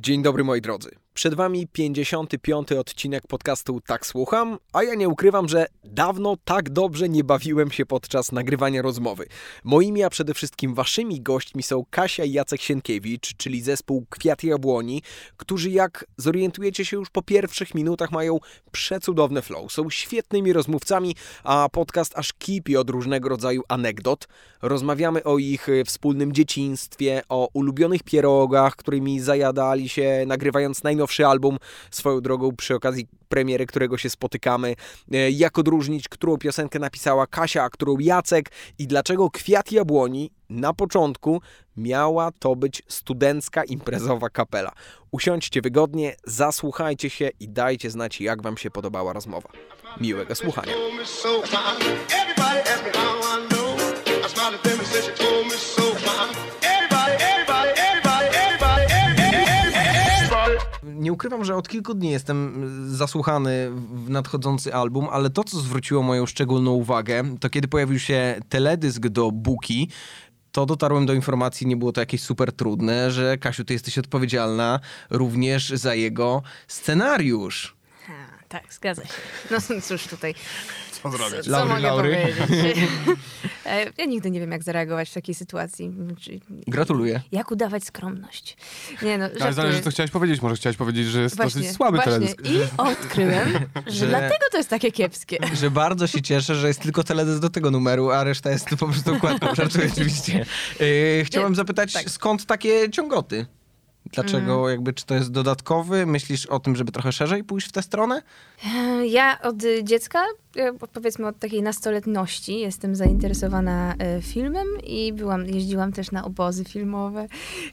Dzień dobry moi drodzy. Przed wami 55. odcinek podcastu Tak Słucham, a ja nie ukrywam, że dawno tak dobrze nie bawiłem się podczas nagrywania rozmowy. Moimi, a przede wszystkim waszymi gośćmi są Kasia i Jacek Sienkiewicz, czyli zespół Kwiat Jabłoni, którzy jak zorientujecie się już po pierwszych minutach mają przecudowne flow. Są świetnymi rozmówcami, a podcast aż kipi od różnego rodzaju anegdot. Rozmawiamy o ich y, wspólnym dzieciństwie, o ulubionych pierogach, którymi zajadali się nagrywając najnowszy album swoją drogą przy okazji premiery, którego się spotykamy, e, jak odróżnić, którą piosenkę napisała Kasia, a którą Jacek i dlaczego Kwiat Jabłoni na początku miała to być studencka imprezowa kapela. Usiądźcie wygodnie, zasłuchajcie się i dajcie znać, jak Wam się podobała rozmowa. Miłego słuchania. Nie ukrywam, że od kilku dni jestem zasłuchany w nadchodzący album, ale to, co zwróciło moją szczególną uwagę, to kiedy pojawił się teledysk do Buki, to dotarłem do informacji, nie było to jakieś super trudne, że Kasiu, ty jesteś odpowiedzialna również za jego scenariusz. Tak, zgadza się. No cóż tutaj. Co zrobić? Co Laury, mogę laury. powiedzieć? E, ja nigdy nie wiem, jak zareagować w takiej sytuacji. Czy- Gratuluję. Jak udawać skromność. Nie no, Ale zależy, co chciałeś powiedzieć. Może chciałeś powiedzieć, że jest Właśnie, dosyć słaby właśnie. teledysk. I odkryłem, że, Że- dlatego to jest takie kiepskie. Że bardzo się cieszę, że jest tylko teledysk do tego numeru, a reszta jest po prostu układką. Żartuję oczywiście. Yy, chciałem Nie, zapytać, tak. skąd takie ciągoty? Dlaczego, jakby, czy to jest dodatkowy? Myślisz o tym, żeby trochę szerzej pójść w tę stronę? E, Ja od dziecka, e, powiedzmy od takiej nastoletności, jestem zainteresowana e, filmem i byłam, jeździłam też na obozy filmowe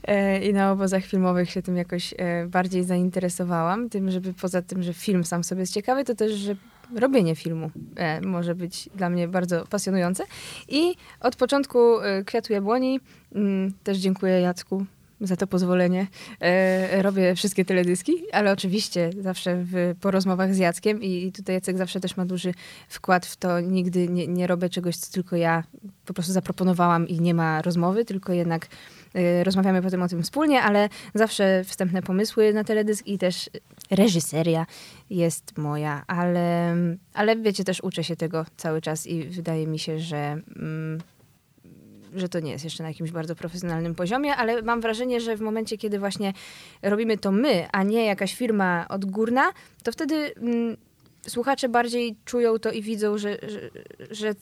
e, i na obozach filmowych się tym jakoś bardziej zainteresowałam. Tym, żeby poza tym, że film sam sobie jest ciekawy, to też, że robienie filmu e, może być dla mnie bardzo pasjonujące. I od początku e, Kwiatu Jabłoni, mm, też dziękuję Jacku za to pozwolenie. E, robię wszystkie teledyski, ale oczywiście zawsze w, po rozmowach z Jackiem i tutaj Jacek zawsze też ma duży wkład w to. Nigdy nie, nie robię czegoś, co tylko ja po prostu zaproponowałam i nie ma rozmowy, tylko jednak e, rozmawiamy potem o tym wspólnie, ale zawsze wstępne pomysły na teledysk i też reżyseria jest moja, ale, ale wiecie, też uczę się tego cały czas i wydaje mi się, że... Że to nie jest jeszcze na jakimś bardzo profesjonalnym poziomie, ale mam wrażenie, że w momencie, kiedy właśnie robimy to my, a nie jakaś firma odgórna, to wtedy mm, słuchacze bardziej czują to i widzą, że, że, że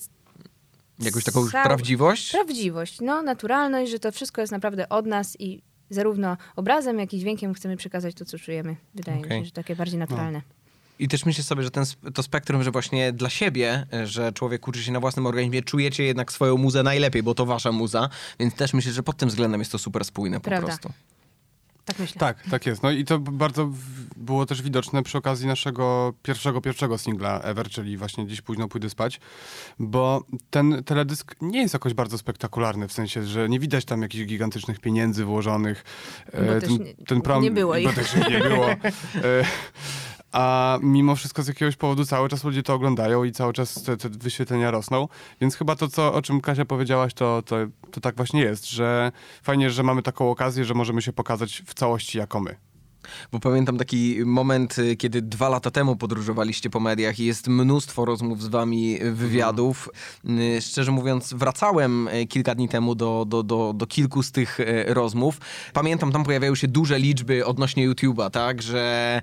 Jakąś taką Cał- prawdziwość? prawdziwość, no, naturalność, że to wszystko jest naprawdę od nas i zarówno obrazem, jak i dźwiękiem chcemy przekazać to, co czujemy. Wydaje mi Okej. się, że takie bardziej naturalne. I też myślę sobie, że ten, to spektrum, że właśnie dla siebie, że człowiek uczy się na własnym organizmie, czujecie jednak swoją muzę najlepiej, bo to wasza muza, więc też myślę, że pod tym względem jest to super spójne po Prawda. prostu. Tak myślę. Tak, tak jest. No i to bardzo było też widoczne przy okazji naszego pierwszego, pierwszego singla Ever, czyli właśnie Dziś późno pójdę spać, bo ten teledysk nie jest jakoś bardzo spektakularny, w sensie, że nie widać tam jakichś gigantycznych pieniędzy włożonych. Bo E, też ten, nie- ten prom, nie było Bo ich. też ich nie było. A mimo wszystko z jakiegoś powodu cały czas ludzie to oglądają i cały czas te, te wyświetlenia rosną. Więc chyba to, co, o czym Kasia powiedziałaś, to, to, to tak właśnie jest, że fajnie, że mamy taką okazję, że możemy się pokazać w całości jako my. Bo pamiętam taki moment, y, kiedy dwa lata temu podróżowaliście po mediach i jest mnóstwo rozmów z wami, y, wywiadów. Y, Szczerze mówiąc, wracałem kilka dni temu do, do, do, do kilku z tych rozmów. Pamiętam, tam pojawiają się duże liczby odnośnie YouTube'a, tak, że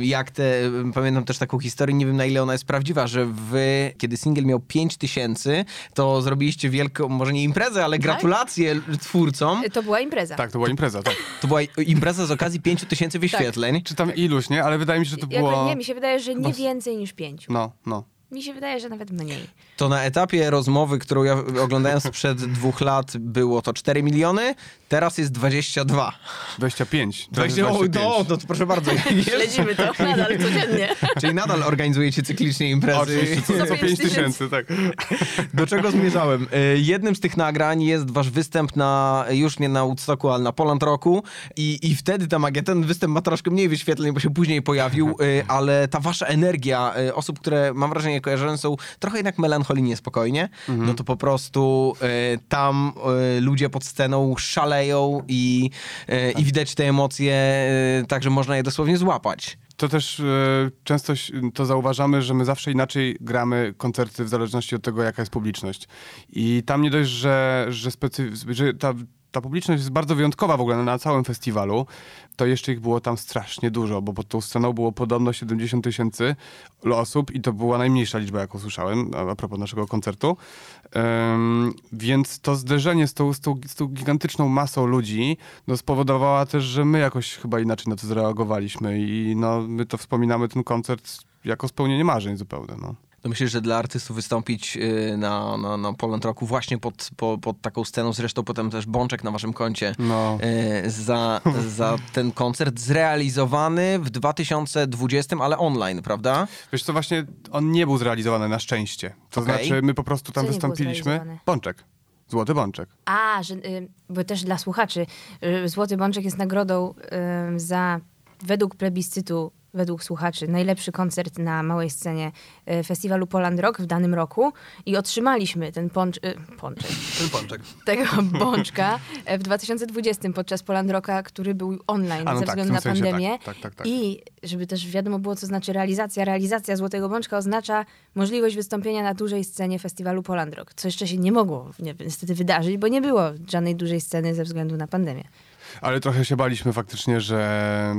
jak te, pamiętam też taką historię, nie wiem na ile ona jest prawdziwa, że wy, kiedy singiel miał 5 tysięcy, to zrobiliście wielką, może nie imprezę, ale gratulacje twórcom. To była impreza. Tak, to była impreza, tak. To była impreza z okazji 5 tysięcy wyświetleń. Czy tam iluś, nie? Ale wydaje mi się, że to Jakby było... nie, mi się wydaje, że nie więcej niż pięciu. No, no. Mi się wydaje, że nawet mniej. To na etapie rozmowy, którą ja oglądałem sprzed dwóch lat, było to 4 miliony, teraz jest 22. 25. To jest 20, o, 25. no, no to proszę bardzo. Śledzimy to nadal codziennie. Czyli nadal organizujecie cyklicznie imprezy. Oczywiście, co, co pięć 5 tysięcy, tak. Do czego zmierzałem? E, Jednym z tych nagrań jest wasz występ na, już nie na Woodstocku, ale na Poland Rocku i, i wtedy ta magia, ten występ ma troszkę mniej wyświetleń, bo się później pojawił, e, ale ta wasza energia, e, osób, które mam wrażenie kojarzone są trochę jednak melancholijnie spokojnie, no to po prostu e, tam e, ludzie pod sceną szaleją i, e, i widać te emocje tak, że można je dosłownie złapać. To też często to zauważamy, że my zawsze inaczej gramy koncerty w zależności od tego, jaka jest publiczność. I tam nie dość, że, że, specy- że ta, ta publiczność jest bardzo wyjątkowa w ogóle na całym festiwalu, to jeszcze ich było tam strasznie dużo, bo pod tą sceną było podobno 70 tysięcy osób i to była najmniejsza liczba, jaką słyszałem, a, propos naszego koncertu. Em, więc to zderzenie z tą, z, tą, z tą gigantyczną masą ludzi no, spowodowała też, że my jakoś chyba inaczej na to zareagowaliśmy i no, my to wspominamy ten koncert jako spełnienie marzeń zupełnie. No. To myślę, że dla artystów wystąpić y, na, na, na Poland Rocku właśnie pod, po, pod taką sceną, zresztą potem też Bączek na waszym koncie No. y, za, za ten koncert zrealizowany w 2020, ale online, prawda? Wiesz co, właśnie on nie był zrealizowany na szczęście. To Okej. znaczy my po prostu tam Co wystąpiliśmy. Bączek. Złoty bączek. A, że, y, bo też dla słuchaczy, y, Złoty Bączek jest nagrodą y, za, według plebiscytu, według słuchaczy, najlepszy koncert na małej scenie y, festiwalu Poland Rock w danym roku i otrzymaliśmy ten poncz, y, pączek, Ten Bączek. tego bączka e, w 2020 podczas Poland Rocka, który był online A, no ze tak, względu na sensie pandemię. tak, tak, tak, tak. I żeby też wiadomo było, co znaczy realizacja. Realizacja Złotego Bączka oznacza możliwość wystąpienia na dużej scenie festiwalu Poland Rock, co jeszcze się nie mogło nie, niestety wydarzyć, bo nie było żadnej dużej sceny ze względu na pandemię. Ale trochę się baliśmy faktycznie, że,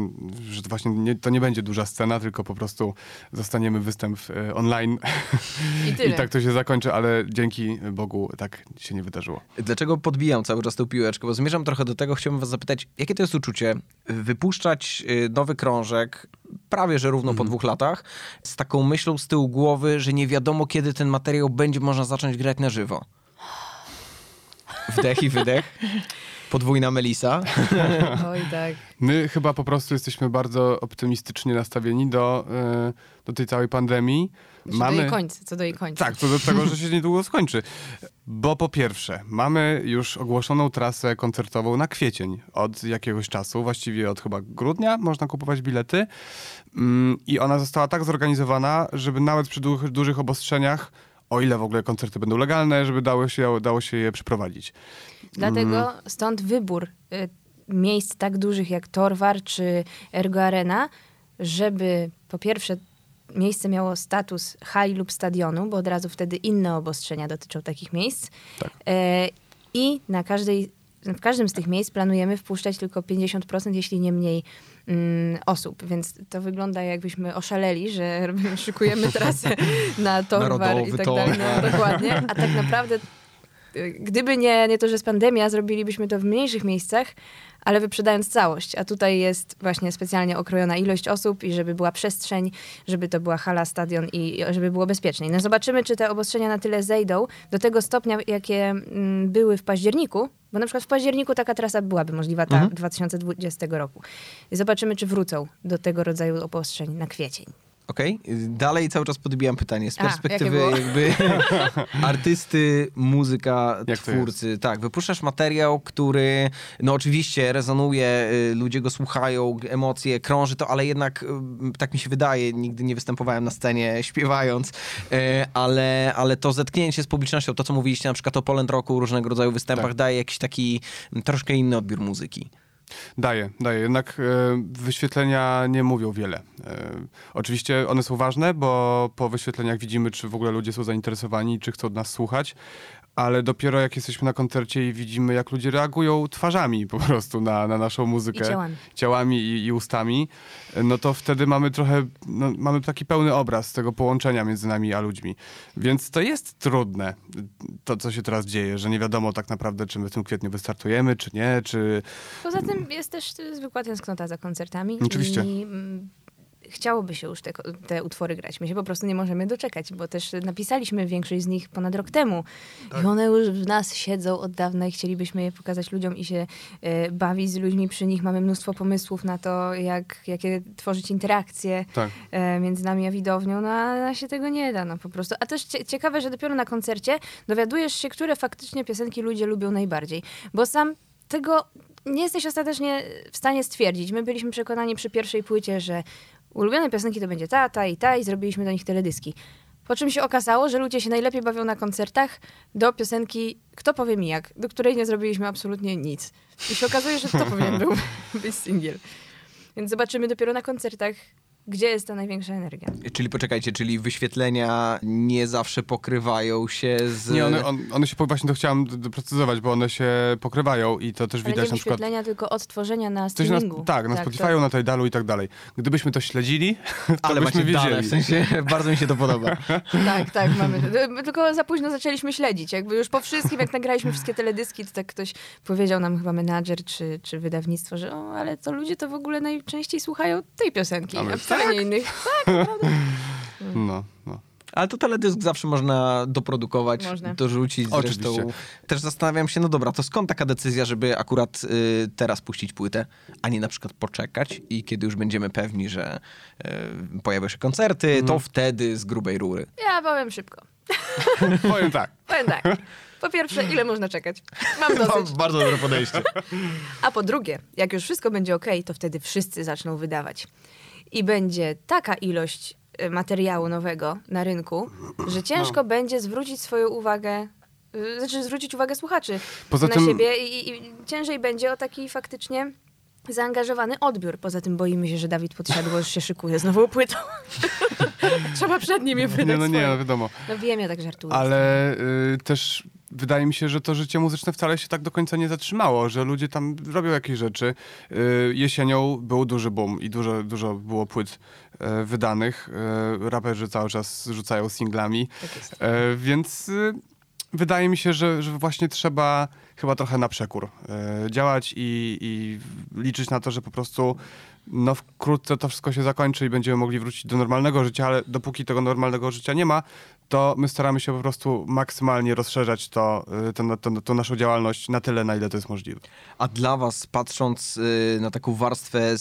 że to właśnie nie, to nie będzie duża scena, tylko po prostu zostaniemy występ e, online. I tyle. I tak to się zakończy, ale dzięki Bogu tak się nie wydarzyło. Dlaczego podbijam cały czas tę piłeczkę? Bo zmierzam trochę do tego, chciałbym was zapytać, jakie to jest uczucie wypuszczać y, nowy krążek prawie że równo po dwóch latach z taką myślą z tyłu głowy, że nie wiadomo kiedy ten materiał będzie można zacząć grać na żywo. Wdech i wydech. Podwójna Melisa. Oj tak. My chyba po prostu jesteśmy bardzo optymistycznie nastawieni do, e, do tej całej pandemii. Co do jej końca, co do jej końca. Tak, co do tego, że się niedługo skończy. Bo po pierwsze, mamy już ogłoszoną trasę koncertową na kwiecień od jakiegoś czasu, właściwie od chyba grudnia można kupować bilety. Mm, I ona została tak zorganizowana, żeby nawet przy du- dużych obostrzeniach, o ile w ogóle koncerty będą legalne, żeby dało się, dało się je przeprowadzić. Dlatego stąd wybór y, miejsc tak dużych jak Torwar czy Ergo Arena, żeby po pierwsze miejsce miało status hali lub stadionu, bo od razu wtedy inne obostrzenia dotyczą takich miejsc. Tak. E, I na każdej, w każdym z tych miejsc planujemy wpuszczać tylko 50%, jeśli nie mniej mm, osób. Więc to wygląda jakbyśmy oszaleli, że szykujemy trasę na Torwar i tak dalej. No, dokładnie. A tak naprawdę gdyby nie, nie to, że jest pandemia, zrobilibyśmy to w mniejszych miejscach, ale wyprzedając całość. A tutaj jest właśnie specjalnie okrojona ilość osób i żeby była przestrzeń, żeby to była hala, stadion i żeby było bezpieczniej. No zobaczymy, czy te obostrzenia na tyle zejdą do tego stopnia, jakie mm, były w październiku, bo na przykład w październiku taka trasa byłaby możliwa ta 2020 roku. I zobaczymy, czy wrócą do tego rodzaju obostrzeń na kwiecień. Okej, dalej cały czas podbijam pytanie z A, perspektywy było? jakby artysty, muzyka, Jak twórcy. Tak, wypuszczasz materiał, który no oczywiście rezonuje, y, ludzie go słuchają, emocje, krąży to, ale jednak y, tak mi się wydaje, nigdy nie występowałem na scenie śpiewając, y, ale, ale to zetknięcie z publicznością, to co mówiliście na przykład o Poland Rocku, różnego rodzaju występach, Tak. daje jakiś taki troszkę inny odbiór muzyki. Daje, daje. Jednak e, wyświetlenia nie mówią wiele. E, oczywiście one są ważne, bo po wyświetleniach widzimy, czy w ogóle ludzie są zainteresowani, czy chcą nas słuchać, ale dopiero jak jesteśmy na koncercie i widzimy, jak ludzie reagują twarzami po prostu na, na naszą muzykę. I ciałami. ciałami i, i ustami, no to wtedy mamy trochę, no, mamy taki pełny obraz tego połączenia między nami a ludźmi. Więc to jest trudne, to co się teraz dzieje, że nie wiadomo tak naprawdę, czy my w tym kwietniu wystartujemy, czy nie, czy... Poza tym jest też zwykła tęsknota za koncertami. Oczywiście. I mm, chciałoby się już te, te utwory grać. My się po prostu nie możemy doczekać, bo też napisaliśmy większość z nich ponad rok temu. I one już w nas siedzą od dawna i chcielibyśmy je pokazać ludziom i się e, bawić z ludźmi przy nich. Mamy mnóstwo pomysłów na to, jak, jakie tworzyć interakcje Tak. e, między nami a widownią, no a się tego nie da, no po prostu. A też cie, ciekawe, że dopiero na koncercie dowiadujesz się, które faktycznie piosenki ludzie lubią najbardziej, bo sam tego nie jesteś ostatecznie w stanie stwierdzić. My byliśmy przekonani przy pierwszej płycie, że ulubione piosenki to będzie ta, ta i ta i zrobiliśmy do nich teledyski. Po czym się okazało, że ludzie się najlepiej bawią na koncertach do piosenki Kto powie mi jak, do której nie zrobiliśmy absolutnie nic. I się okazuje, że to powinien był być singiel. Więc zobaczymy dopiero na koncertach, gdzie jest ta największa energia. Czyli poczekajcie, czyli wyświetlenia nie zawsze pokrywają się z... Nie, one, on, one się, po- właśnie to chciałem d- doprecyzować, bo one się pokrywają i to też Ale widać nie na przykład... wyświetlenia, tylko odtworzenia na Coś na, streamingu. tak, na Spotify'u, na Tidalu i tak dalej. Gdybyśmy to śledzili, to Ale byśmy macie wiedzieli. dane, w sensie bardzo mi się to podoba. Tak, tak, mamy. My Tylko za późno zaczęliśmy śledzić. Jakby już po wszystkim, jak nagraliśmy wszystkie teledyski, to tak ktoś powiedział nam chyba menadżer czy, czy wydawnictwo, że o, ale to ludzie to w ogóle najczęściej słuchają tej piosenki, A a, my, wcale nie innych. No, no. Ale to teledysk zawsze można doprodukować, Można. dorzucić Oczywiście. zresztą. Też zastanawiam się, no dobra, to skąd taka decyzja, żeby akurat y, teraz puścić płytę, a nie na przykład poczekać i kiedy już będziemy pewni, że y, pojawią się koncerty, to wtedy z grubej rury. Ja powiem szybko. Powiem tak. Powiem tak. Po pierwsze, ile można czekać? Mam dosyć. Bardzo dobre podejście. A po drugie, jak już wszystko będzie ok, to wtedy wszyscy zaczną wydawać. I będzie taka ilość y, materiału nowego na rynku, że ciężko będzie zwrócić swoją uwagę, y, znaczy zwrócić uwagę słuchaczy Poza na tym- siebie i, i ciężej będzie o taki faktycznie zaangażowany odbiór. Poza tym boimy się, że Dawid Podsiadło już się szykuje z nową płytą. Trzeba przed nim je wydać Nie, no nie, no wiadomo. No wiem, ja tak żartuję. Ale y, też wydaje mi się, że to życie muzyczne wcale się tak do końca nie zatrzymało, że ludzie tam robią jakieś rzeczy. Y, jesienią był duży boom i dużo, dużo było płyt y, wydanych. Y, raperzy cały czas rzucają singlami. Tak więc wydaje mi się, że, że właśnie trzeba chyba trochę na przekór działać i, i liczyć na to, że po prostu no wkrótce to wszystko się zakończy i będziemy mogli wrócić do normalnego życia, ale dopóki tego normalnego życia nie ma, to my staramy się po prostu maksymalnie rozszerzać to, y, tę to, to naszą działalność na tyle, na ile to jest możliwe. A dla was, patrząc y, na taką warstwę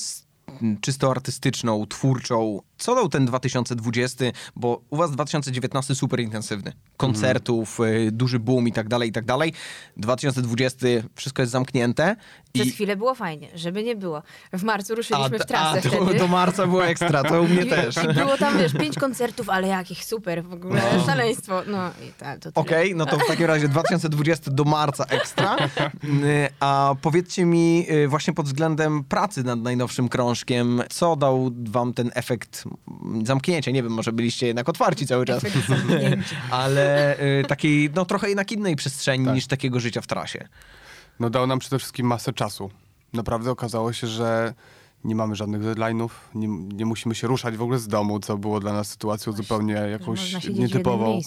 czysto artystyczną, twórczą, co dał ten 2020? Bo u was 2019 super intensywny. Koncertów, y, duży boom i tak dalej, i tak dalej. 2020 wszystko jest zamknięte. Przez I, chwilę było fajnie, żeby nie było. W marcu ruszyliśmy w a, trasę to, wtedy. do marca było ekstra, to u mnie I, też. I było tam, wiesz, pięć koncertów, ale jakich super, w ogóle szaleństwo. No i ta, to tyle. Okej, no to w takim razie 2020 do marca ekstra. Y, A powiedzcie mi y, właśnie pod względem pracy nad najnowszym krążkiem, co dał wam ten efekt zamknięcia? Nie wiem, może byliście jednak otwarci cały czas. Ale y, takiej, no trochę jednak innej przestrzeni Tak. niż takiego życia w trasie. No dał nam przede wszystkim masę czasu. Naprawdę okazało się, że nie mamy żadnych deadline'ów, nie, nie musimy się ruszać w ogóle z domu, co było dla nas sytuacją zupełnie Że jakąś nietypową.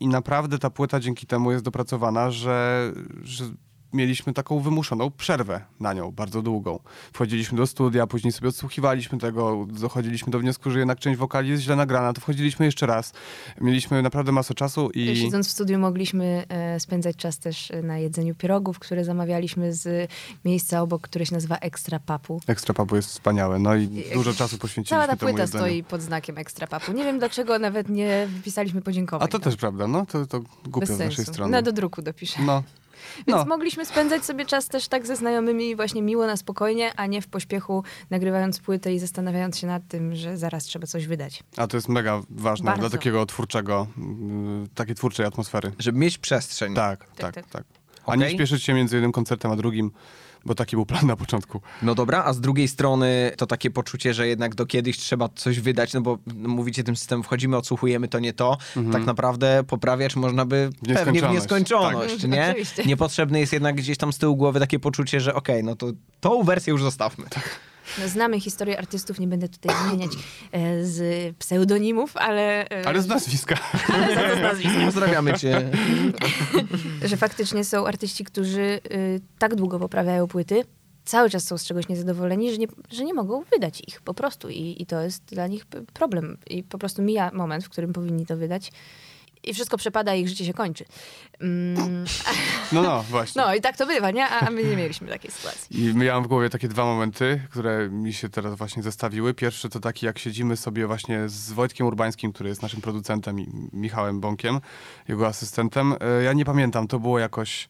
I naprawdę ta płyta dzięki temu jest dopracowana, że, że mieliśmy taką wymuszoną przerwę na nią, bardzo długą. Wchodziliśmy do studia, później sobie odsłuchiwaliśmy tego, dochodziliśmy do wniosku, że jednak część wokali jest źle nagrana, to wchodziliśmy jeszcze raz. Mieliśmy naprawdę masę czasu i... Siedząc w studiu mogliśmy e, spędzać czas też e, na jedzeniu pierogów, które zamawialiśmy z miejsca obok, które się nazywa Ekstra Papu. Ekstra Papu jest wspaniałe, no i dużo czasu poświęciliśmy Cała ta płyta jedzeniu. stoi pod znakiem Ekstra Papu. Nie wiem dlaczego nawet nie wypisaliśmy podziękowań. A to tam. też prawda, no to, to głupio z naszej strony. Na do druku dopiszę. No. Więc No. mogliśmy spędzać sobie czas też tak ze znajomymi właśnie miło na spokojnie, a nie w pośpiechu nagrywając płytę i zastanawiając się nad tym, że zaraz trzeba coś wydać. A to jest mega ważne Bardzo. dla takiego twórczego, yy, takiej twórczej atmosfery. Żeby mieć przestrzeń. Tak, tak, tak. tak. tak. A Okej. nie śpieszyć się między jednym koncertem a drugim, bo taki był plan na początku. No dobra, a z drugiej strony to takie poczucie, że jednak do kiedyś trzeba coś wydać, no bo no, mówicie tym systemem, wchodzimy, odsłuchujemy, to nie to. Tak naprawdę poprawiać można by pewnie w nieskończoność. Tak. nie? Oczywiście. Niepotrzebne jest jednak gdzieś tam z tyłu głowy takie poczucie, że okej, no to tą wersję już zostawmy. No, znamy historię artystów, nie będę tutaj wymieniać e, z pseudonimów, ale, e, Ale z nazwiska. ale z nazwisk. Pozdrawiamy cię. że faktycznie są artyści, którzy y, tak długo poprawiają płyty, cały czas są z czegoś niezadowoleni, że nie, że nie mogą wydać ich po prostu. I, I to jest dla nich problem. I po prostu mija moment, w którym powinni to wydać. I wszystko przepada, i ich życie się kończy. Mm, No, no, właśnie. no i tak to bywa, nie? A my nie mieliśmy takiej sytuacji. I miałem w głowie takie dwa momenty, które mi się teraz właśnie zestawiły. Pierwszy to taki, jak siedzimy sobie właśnie z Wojtkiem Urbańskim, który jest naszym producentem i Michałem Bąkiem, jego asystentem. E, Ja nie pamiętam, to było jakoś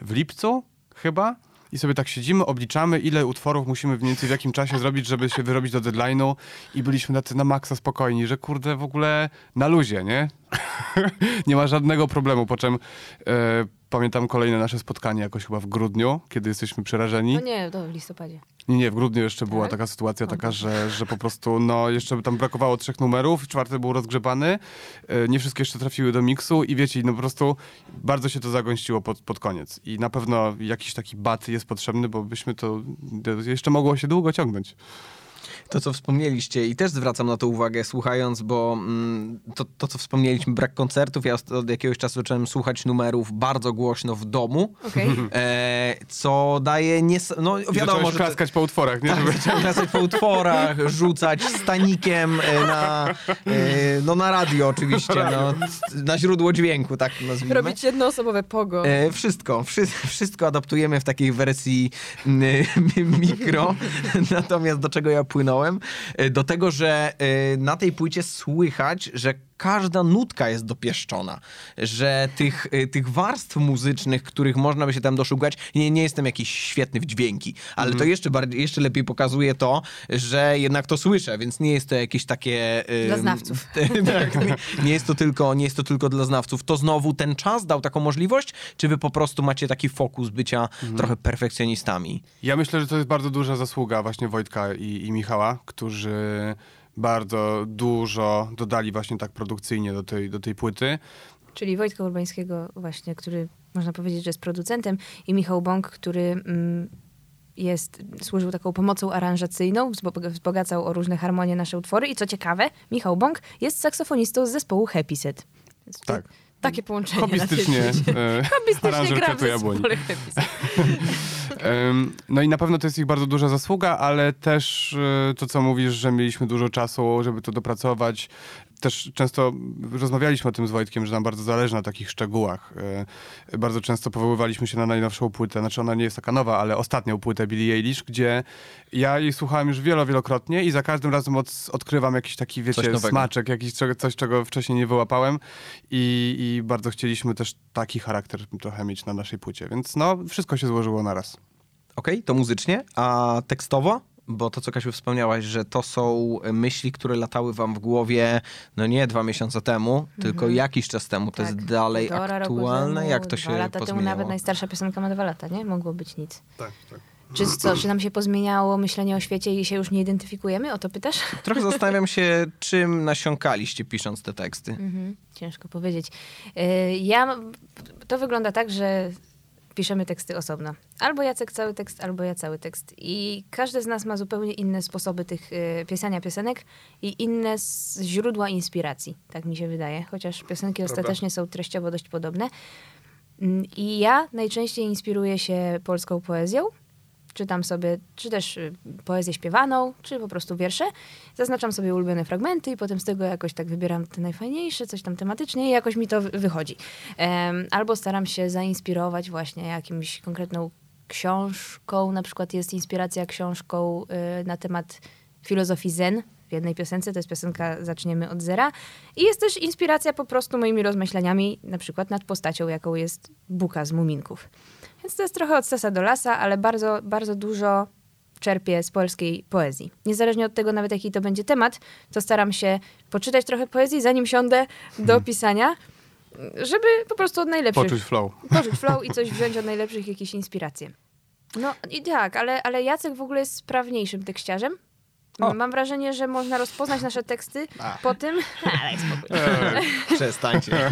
w lipcu chyba. I sobie tak siedzimy, obliczamy, ile utworów musimy mniej więcej w jakim czasie zrobić, żeby się wyrobić do deadline'u i byliśmy na, na maksa spokojni, że kurde w ogóle na luzie, nie? nie ma żadnego problemu, po czym e, pamiętam kolejne nasze spotkanie jakoś chyba w grudniu, kiedy jesteśmy przerażeni. No nie, to w listopadzie. Nie, nie, w grudniu jeszcze była Tak? taka sytuacja, taka, że, że po prostu, no, jeszcze tam brakowało trzech numerów, czwarty był rozgrzebany, e, nie wszystkie jeszcze trafiły do miksu i wiecie, no po prostu bardzo się to zagęściło pod, pod koniec. I na pewno jakiś taki bat jest potrzebny, bo byśmy to, jeszcze mogło się długo ciągnąć. To, co wspomnieliście i też zwracam na to uwagę słuchając, bo mm, to, to, co wspomnieliśmy, brak koncertów, ja od, jakiegoś czasu zacząłem słuchać numerów bardzo głośno w domu, Okej. e, co daje, nies- no wiadomo, zacząłeś że... to- klaskać po utworach, nie? Tak, klasać po utworach, rzucać stanikiem e, na, e, no na radio oczywiście, no, na źródło dźwięku, tak nazwijmy. Robić jednoosobowe pogo. E, wszystko, wszy, wszystko adaptujemy w takiej wersji mikro. Natomiast do czego ja płynąłem? E, Do tego, że e, na tej płycie słychać, że każda nutka jest dopieszczona, że tych, e, tych warstw muzycznych, których można by się tam doszukać, nie, nie jestem jakiś świetny w dźwięki, ale to jeszcze, bardziej, jeszcze lepiej pokazuje to, że jednak to słyszę, więc nie jest to jakieś takie... Dla znawców. tak, nie, nie, jest to tylko, nie jest to tylko dla znawców. To znowu ten czas dał taką możliwość, czy wy po prostu macie taki fokus bycia trochę perfekcjonistami? Ja myślę, że to jest bardzo duża zasługa właśnie Wojtka i, i Michała, którzy bardzo dużo dodali właśnie tak produkcyjnie do tej, do tej płyty. Czyli Wojtka Urbańskiego właśnie, który można powiedzieć, że jest producentem i Michał Bąk, który mm, jest, służył taką pomocą aranżacyjną, wzbo- wzbogacał o różne harmonie nasze utwory i co ciekawe, Michał Bąk jest saksofonistą z zespołu Happy Set. Tak. Takie połączenie Hobbystycznie e, Hobbystycznie gra w jabłoni. No i na pewno to jest ich bardzo duża zasługa, ale też e, to, co mówisz, że mieliśmy dużo czasu, żeby to dopracować. Też często rozmawialiśmy o tym z Wojtkiem, że nam bardzo zależy na takich szczegółach. E, Bardzo często powoływaliśmy się na najnowszą płytę, znaczy ona nie jest taka nowa, ale ostatnią płytę Billie Eilish, gdzie ja jej słuchałem już wielo, wielokrotnie i za każdym razem od, odkrywam jakiś taki, wiecie, smaczek, jakiś coś, czego wcześniej nie wyłapałem i, i bardzo chcieliśmy też taki charakter trochę mieć na naszej płycie, więc no, wszystko się złożyło naraz. Okej, to muzycznie, a tekstowo? Bo to, co Kasiu wspomniałaś, że to są myśli, które latały wam w głowie, no nie dwa miesiące temu, tylko jakiś czas temu. To jest dalej Mhm. Półtora roku aktualne? temu, Jak to dwa się lata temu pozmieniało? nawet najstarsza piosenka ma dwa lata, nie? Mogło być nic. Tak, tak. Czy co, czy nam się pozmieniało myślenie o świecie i się już nie identyfikujemy? O to pytasz? Trochę zastanawiam się, czym nasiąkaliście pisząc te teksty. Mhm, ciężko powiedzieć. Y, Ja, to wygląda tak, że piszemy teksty osobno. Albo Jacek cały tekst, albo ja cały tekst. I każdy z nas ma zupełnie inne sposoby tych y, pisania piosenek i inne źródła inspiracji, tak mi się wydaje. Chociaż piosenki Prawda. ostatecznie są treściowo dość podobne. Mm, I ja najczęściej inspiruję się polską poezją. Czytam sobie, czy też y, poezję śpiewaną, czy po prostu wiersze. Zaznaczam sobie ulubione fragmenty i potem z tego jakoś tak wybieram te najfajniejsze, coś tam tematycznie i jakoś mi to wy- wychodzi. Albo staram się zainspirować właśnie jakimś konkretną książką. Na przykład jest inspiracja książką y, na temat filozofii zen w jednej piosence, to jest piosenka Zaczniemy od zera. I jest też inspiracja po prostu moimi rozmyślaniami, na przykład nad postacią, jaką jest Buka z Muminków. Więc to jest trochę od sesa do lasa, ale bardzo, bardzo dużo czerpię z polskiej poezji. Niezależnie od tego nawet jaki to będzie temat, to staram się poczytać trochę poezji, zanim siądę do pisania, żeby po prostu od najlepszych Poczuć flow. poczuć flow i coś wziąć od najlepszych, jakieś inspiracje. No i tak, ale, ale Jacek w ogóle jest sprawniejszym tekściarzem. O. Mam wrażenie, że można rozpoznać nasze teksty po tym... A, daj spokój. Przestańcie.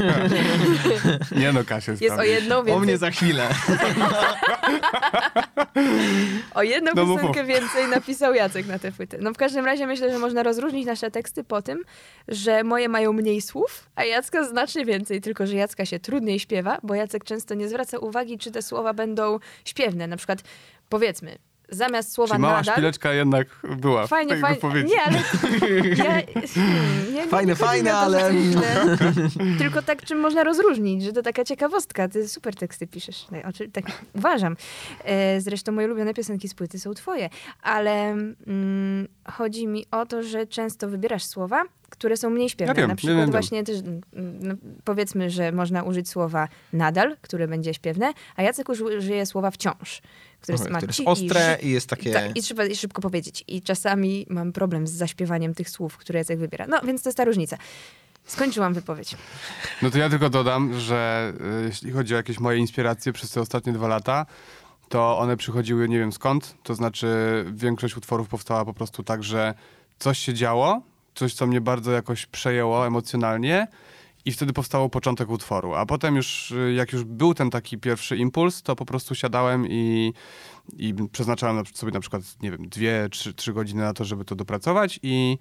Nie no, Kasia jest Jest o jedną O mnie więcej, za chwilę. o jedną No piosenkę więcej napisał Jacek na tę płytę. No w każdym razie myślę, że można rozróżnić nasze teksty po tym, że moje mają mniej słów, a Jacka znacznie więcej, tylko że Jacka się trudniej śpiewa, bo Jacek często nie zwraca uwagi, czy te słowa będą śpiewne. Na przykład powiedzmy, zamiast słowa Czy mała nadal... szpileczka jednak była Fajnie, w tej fajnie. wypowiedzi. Nie, ale. Ja, nie, nie Fajne, fajne, ale- chcę źle. Tylko tak, czym można rozróżnić, że to taka ciekawostka. Ty super teksty piszesz. No, oczy- tak uważam. E, Zresztą moje ulubione piosenki z płyty są twoje. Ale mm, chodzi mi o to, że często wybierasz słowa, które są mniej śpiewne. Ja wiem, Na przykład wiem, właśnie też, mm, no, powiedzmy, że można użyć słowa nadal, które będzie śpiewne, a Jacek uży- użyje słowa wciąż, które Które ma jest ci ostre ż- i jest takie... Tak, i trzeba i szybko powiedzieć. I czasami mam problem z zaśpiewaniem tych słów, które Jacek wybiera. No, więc to jest ta różnica. Skończyłam wypowiedź. No to ja tylko dodam, że y, jeśli chodzi o jakieś moje inspiracje przez te ostatnie dwa lata, to one przychodziły nie wiem skąd. To znaczy większość utworów powstała po prostu tak, że coś się działo, coś co mnie bardzo jakoś przejęło emocjonalnie i wtedy powstało początek utworu. A potem już, y, jak już był ten taki pierwszy impuls, to po prostu siadałem i, i przeznaczałem na- sobie na przykład, nie wiem, dwie, trzy, trzy godziny na to, żeby to dopracować i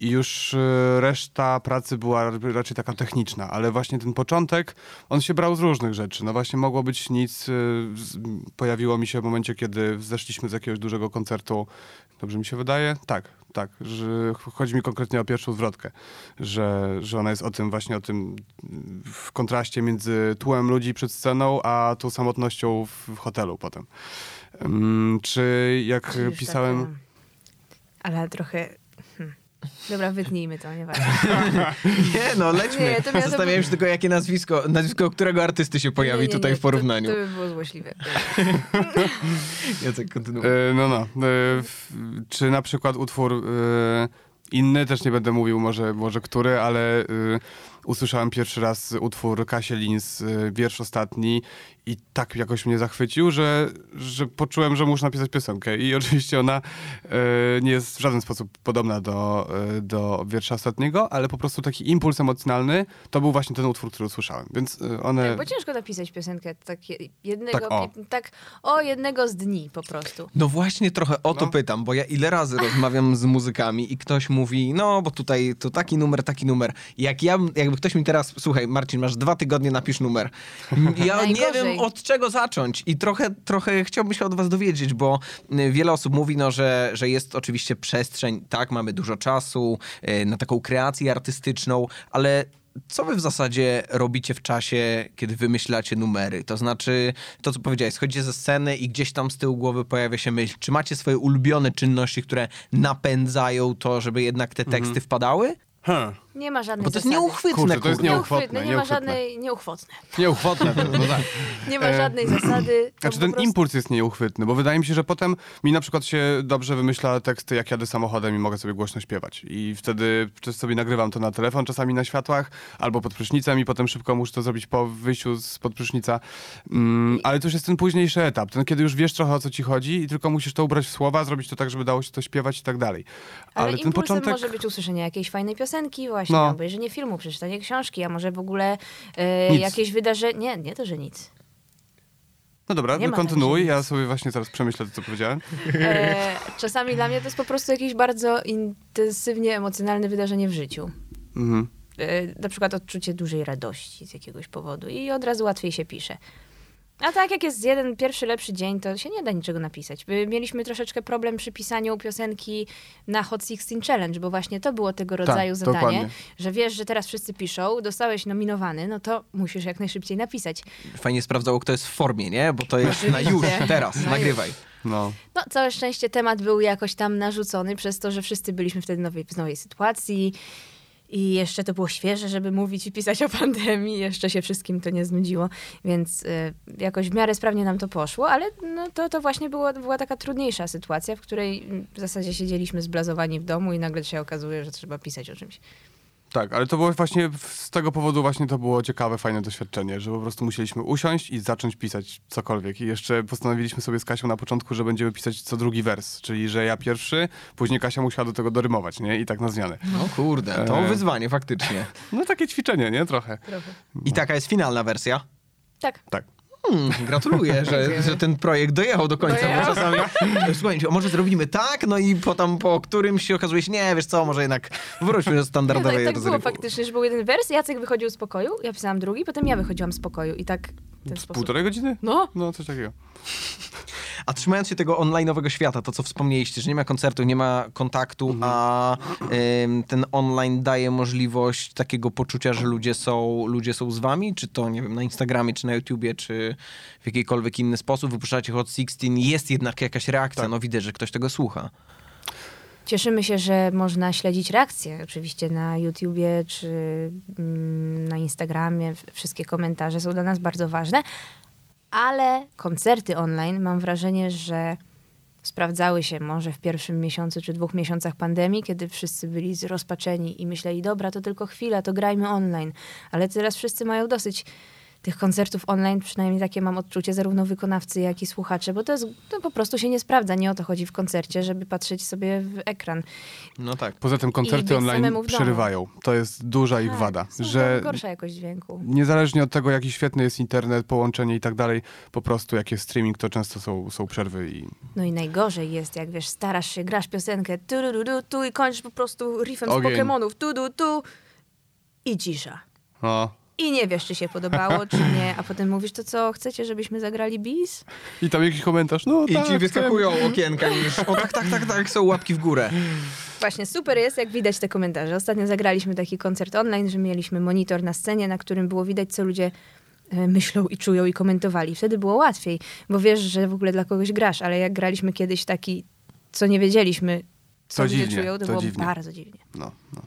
i już y, reszta pracy była raczej taka techniczna, ale właśnie ten początek, on się brał z różnych rzeczy. No właśnie mogło być nic, z- pojawiło mi się w momencie, kiedy zeszliśmy z jakiegoś dużego koncertu, dobrze mi się wydaje? Tak, tak, że ch- chodzi mi konkretnie o pierwszą zwrotkę, że, że ona jest o tym właśnie, o tym w kontraście między tłem ludzi przed sceną, a tą samotnością w, hotelu potem. Ym, czy jak pisałem... e, ale trochę... Dobra, wytnijmy to, nieważne. Nie, no lećmy. Nie, to się tylko, jakie nazwisko, nazwisko którego artysty się pojawi Nie, nie, tutaj nie, w porównaniu. To, to by było złośliwe. Jacek, kontynuuj. E, No, no. E, w- Czy na przykład utwór e, inny, też nie będę mówił może, może który, ale e, usłyszałem pierwszy raz utwór Kasie Lins, e, wiersz ostatni i tak jakoś mnie zachwycił, że, że poczułem, że muszę napisać piosenkę. I oczywiście ona e, nie jest w żaden sposób podobna do, e, do wiersza ostatniego, ale po prostu taki impuls emocjonalny to był właśnie ten utwór, który usłyszałem. Więc one... Bo ciężko napisać piosenkę tak je- jednego, Tak, o. tak o jednego z dni po prostu. No właśnie trochę o to No. pytam, bo ja ile razy rozmawiam z muzykami i ktoś mówi, no bo tutaj to taki numer, taki numer. Jak ja, jakby ktoś mi teraz, słuchaj Marcin, masz dwa tygodnie, napisz numer. Ja nie wiem od czego zacząć i trochę, trochę chciałbym się od was dowiedzieć, bo y, wiele osób mówi, no, że, że jest oczywiście przestrzeń, tak, mamy dużo czasu y, na taką kreację artystyczną, ale co wy w zasadzie robicie w czasie, kiedy wymyślacie numery? To znaczy, to co powiedziałeś, schodzicie ze sceny i gdzieś tam z tyłu głowy pojawia się myśl. Czy macie swoje ulubione czynności, które napędzają to, żeby jednak te teksty wpadały? Hmm. Nie ma żadnej Bo to jest zasady. nieuchwytne, Kurczę, to jest kurde. nieuchwytne. Nieuchwytne, nie ma żadnej, nieuchwytne. Nieuchwytne. to- no tak. Nie ma E, żadnej zasady. to Znaczy po ten prostu- impuls jest nieuchwytny, bo wydaje mi się, że potem mi na przykład się dobrze wymyśla teksty, jak jadę samochodem i mogę sobie głośno śpiewać. I wtedy czy sobie nagrywam to na telefon, czasami na światłach, albo pod prysznicem i potem szybko muszę to zrobić po wyjściu z pod prysznica. Mm, ale to już jest ten późniejszy etap, ten kiedy już wiesz trochę o co ci chodzi i tylko musisz to ubrać w słowa, zrobić to tak, żeby dało się to śpiewać i tak dalej. Ale, Ale ten impulsem początek... może być usłyszenie jakiejś fajnej piosenki, właśnie No. obejrzenie filmu, przeczytanie książki, a może w ogóle e, jakieś wydarzenie. Nie, nie to, że nic. No dobra, Nie kontynuuj, tak, że ja sobie właśnie teraz przemyślę to, co powiedziałem. E, czasami dla mnie to jest po prostu jakieś bardzo intensywnie emocjonalne wydarzenie w życiu. Mhm. E, na przykład odczucie dużej radości z jakiegoś powodu i od razu łatwiej się pisze. A tak jak jest jeden pierwszy lepszy dzień, to się nie da niczego napisać. My Mieliśmy troszeczkę problem przy pisaniu piosenki na Hot 16 Challenge, bo właśnie to było tego rodzaju zadanie, dokładnie. że wiesz, że teraz wszyscy piszą, dostałeś nominowany, no to musisz jak najszybciej napisać. Fajnie sprawdzało, kto jest w formie, nie? Bo to jest na już, teraz, Na już. nagrywaj. No. No, całe szczęście temat był jakoś tam narzucony przez to, że wszyscy byliśmy wtedy nowej, w nowej sytuacji i jeszcze to było świeże, żeby mówić i pisać o pandemii. Jeszcze się wszystkim to nie znudziło, więc y, jakoś w miarę sprawnie nam to poszło, ale no, to, to właśnie było, była taka trudniejsza sytuacja, w której mm, w zasadzie siedzieliśmy zblazowani w domu i nagle się okazuje, że trzeba pisać o czymś. Tak, ale to było właśnie z tego powodu właśnie to było ciekawe, fajne doświadczenie, że po prostu musieliśmy usiąść i zacząć pisać cokolwiek. I jeszcze postanowiliśmy sobie z Kasią na początku, że będziemy pisać co drugi wers, czyli że ja pierwszy, później Kasia musiała do tego dorymować, nie? I tak na zmianę. No kurde, to E. wyzwanie faktycznie. No takie ćwiczenie, nie? Trochę. Trochę. I taka jest finalna wersja. Tak. Tak. Hmm, gratuluję, że, że ten projekt dojechał do końca, bo Dojechał. czasami... Słuchajcie, a może zrobimy tak, no i potem po którymś się okazuje się, nie, wiesz co, może jednak wróćmy do Nie, standardowej tak, tak było faktycznie, że był jeden wers, Jacek wychodził z pokoju, ja pisałam drugi, potem ja wychodziłam z pokoju i tak Z sposób. półtorej godziny? No, No, coś takiego. A trzymając się tego online'owego świata, to co wspomnieliście, że nie ma koncertu, nie ma kontaktu, a ym, ten online daje możliwość takiego poczucia, że ludzie są, ludzie są z wami, czy to, nie wiem, na Instagramie, czy na YouTubie, czy w jakikolwiek inny sposób, wypuszczacie Hot 16, jest jednak jakaś reakcja, Tak. no widać, że ktoś tego słucha. Cieszymy się, że można śledzić reakcje oczywiście na YouTubie czy mm, na Instagramie. Wszystkie komentarze są dla nas bardzo ważne, ale koncerty online mam wrażenie, że sprawdzały się może w pierwszym miesiącu czy dwóch miesiącach pandemii, kiedy wszyscy byli zrozpaczeni i myśleli, dobra, to tylko chwila, to grajmy online. Ale teraz wszyscy mają dosyć tych koncertów online, przynajmniej takie mam odczucie, zarówno wykonawcy, jak i słuchacze, bo to, jest, to po prostu się nie sprawdza. Nie o to chodzi w koncercie, żeby patrzeć sobie w ekran. No tak. Poza tym koncerty online przerywają. To jest duża ich Tak, wada, że gorsza jakość dźwięku. niezależnie od tego, jaki świetny jest internet, połączenie i tak dalej, po prostu jak jest streaming, to często są, są przerwy i No i najgorzej jest, jak wiesz, starasz się, grasz piosenkę tu, tu, tu, tu i kończysz po prostu riffem z. Pokemonów tu, tu, tu i cisza. no. I nie wiesz, czy się podobało, czy nie, a potem mówisz, to co, chcecie, żebyśmy zagrali bis? I tam jakiś komentarz, no I tak, ci wyskakują okienka już. O tak, tak, tak, tak, są łapki w górę. Właśnie, super jest, jak widać te komentarze. Ostatnio zagraliśmy taki koncert online, że mieliśmy monitor na scenie, na którym było widać, co ludzie e, myślą i czują i komentowali. Wtedy było łatwiej, bo wiesz, że w ogóle dla kogoś grasz, ale jak graliśmy kiedyś taki, co nie wiedzieliśmy, co To ludzie dziwnie, czują, to, to było dziwnie. bardzo dziwnie. no, no.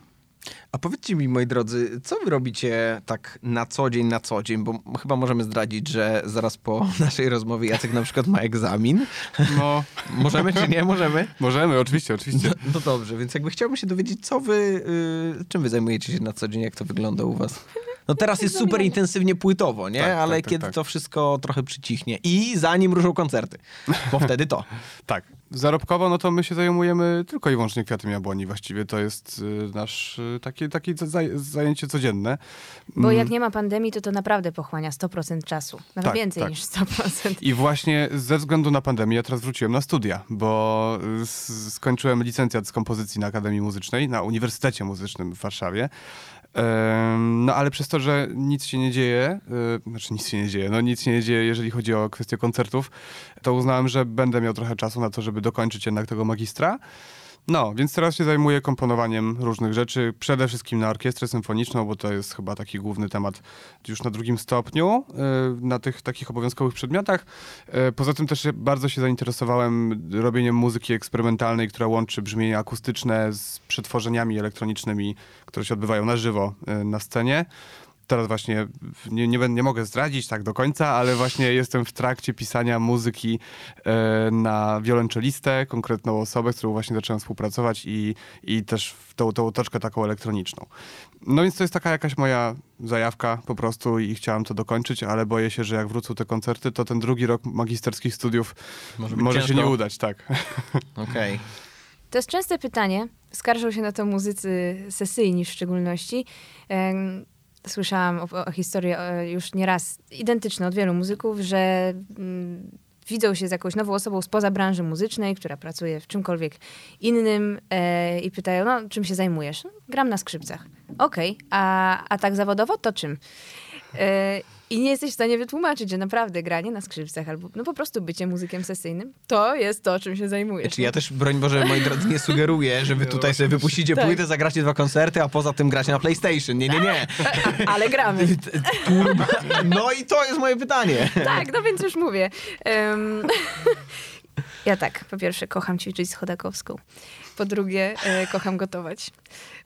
A powiedzcie mi, moi drodzy, co wy robicie tak na co dzień, na co dzień? Bo chyba możemy zdradzić, że zaraz po naszej rozmowie Jacek na przykład ma egzamin. no Możemy czy nie? Możemy? możemy, oczywiście, oczywiście. No, no dobrze, więc jakby chciałbym się dowiedzieć, co wy, y, czym wy zajmujecie się na co dzień, jak to wygląda u was? No teraz jest super intensywnie płytowo, nie? Tak, tak, Ale tak, kiedy tak. to wszystko trochę przycichnie i zanim ruszą koncerty, bo wtedy to. Tak. Zarobkowo, no to my się zajmujemy tylko i wyłącznie kwiatem jabłoni. Właściwie to jest y, nasz y, takie, takie zaj- zajęcie codzienne. Bo Mm. jak nie ma pandemii, to to naprawdę pochłania 100% czasu. Nawet Tak, więcej tak. niż 100%. I właśnie ze względu na pandemię ja teraz wróciłem na studia, bo y, skończyłem licencjat z kompozycji na Akademii Muzycznej, na Uniwersytecie Muzycznym w Warszawie. No ale przez to, że nic się nie dzieje, y, znaczy nic się nie dzieje, no nic się nie dzieje, jeżeli chodzi o kwestię koncertów, to uznałem, że będę miał trochę czasu na to, żeby dokończyć jednak tego magistra. No, więc teraz się zajmuję komponowaniem różnych rzeczy, przede wszystkim na orkiestrę symfoniczną, bo to jest chyba taki główny temat już na drugim stopniu, y, na tych takich obowiązkowych przedmiotach. Y, Poza tym też bardzo się zainteresowałem robieniem muzyki eksperymentalnej, która łączy brzmienia akustyczne z przetworzeniami elektronicznymi, które się odbywają na żywo y, na scenie. Teraz właśnie nie, nie, będę- nie mogę zdradzić tak do końca, ale właśnie jestem w trakcie pisania muzyki e, na wiolonczelistę, konkretną osobę, z którą właśnie zacząłem współpracować i, i też w tą, tą otoczkę taką elektroniczną. No więc to jest taka jakaś moja zajawka po prostu i chciałem to dokończyć, ale boję się, że jak wrócą te koncerty, to ten drugi rok magisterskich studiów Może może, się nie udać, tak. Okej. To jest częste pytanie. Skarżą się na to muzycy sesyjni w szczególności. Słyszałam o, o historię e, już nieraz identyczne od wielu muzyków, że mm, widzą się z jakąś nową osobą spoza branży muzycznej, która pracuje w czymkolwiek innym e, i pytają, no czym się zajmujesz? No, gram na skrzypcach. Okej, a, a tak zawodowo to czym? E, I nie jesteś w stanie wytłumaczyć, że naprawdę granie na skrzypcach albo no po prostu bycie muzykiem sesyjnym to jest to, czym się zajmujesz. Czy ja też, broń Boże, moi drodzy, nie sugeruję, że wy tutaj sobie wypuścicie Tak. płytę, zagracie dwa koncerty, a poza tym gracie na PlayStation. Nie, nie, nie. Ale gramy. No i to jest moje pytanie. Tak, no więc już mówię. Em, ja tak, po pierwsze kocham ćwiczyć z Chodakowską. Po drugie, e, kocham gotować.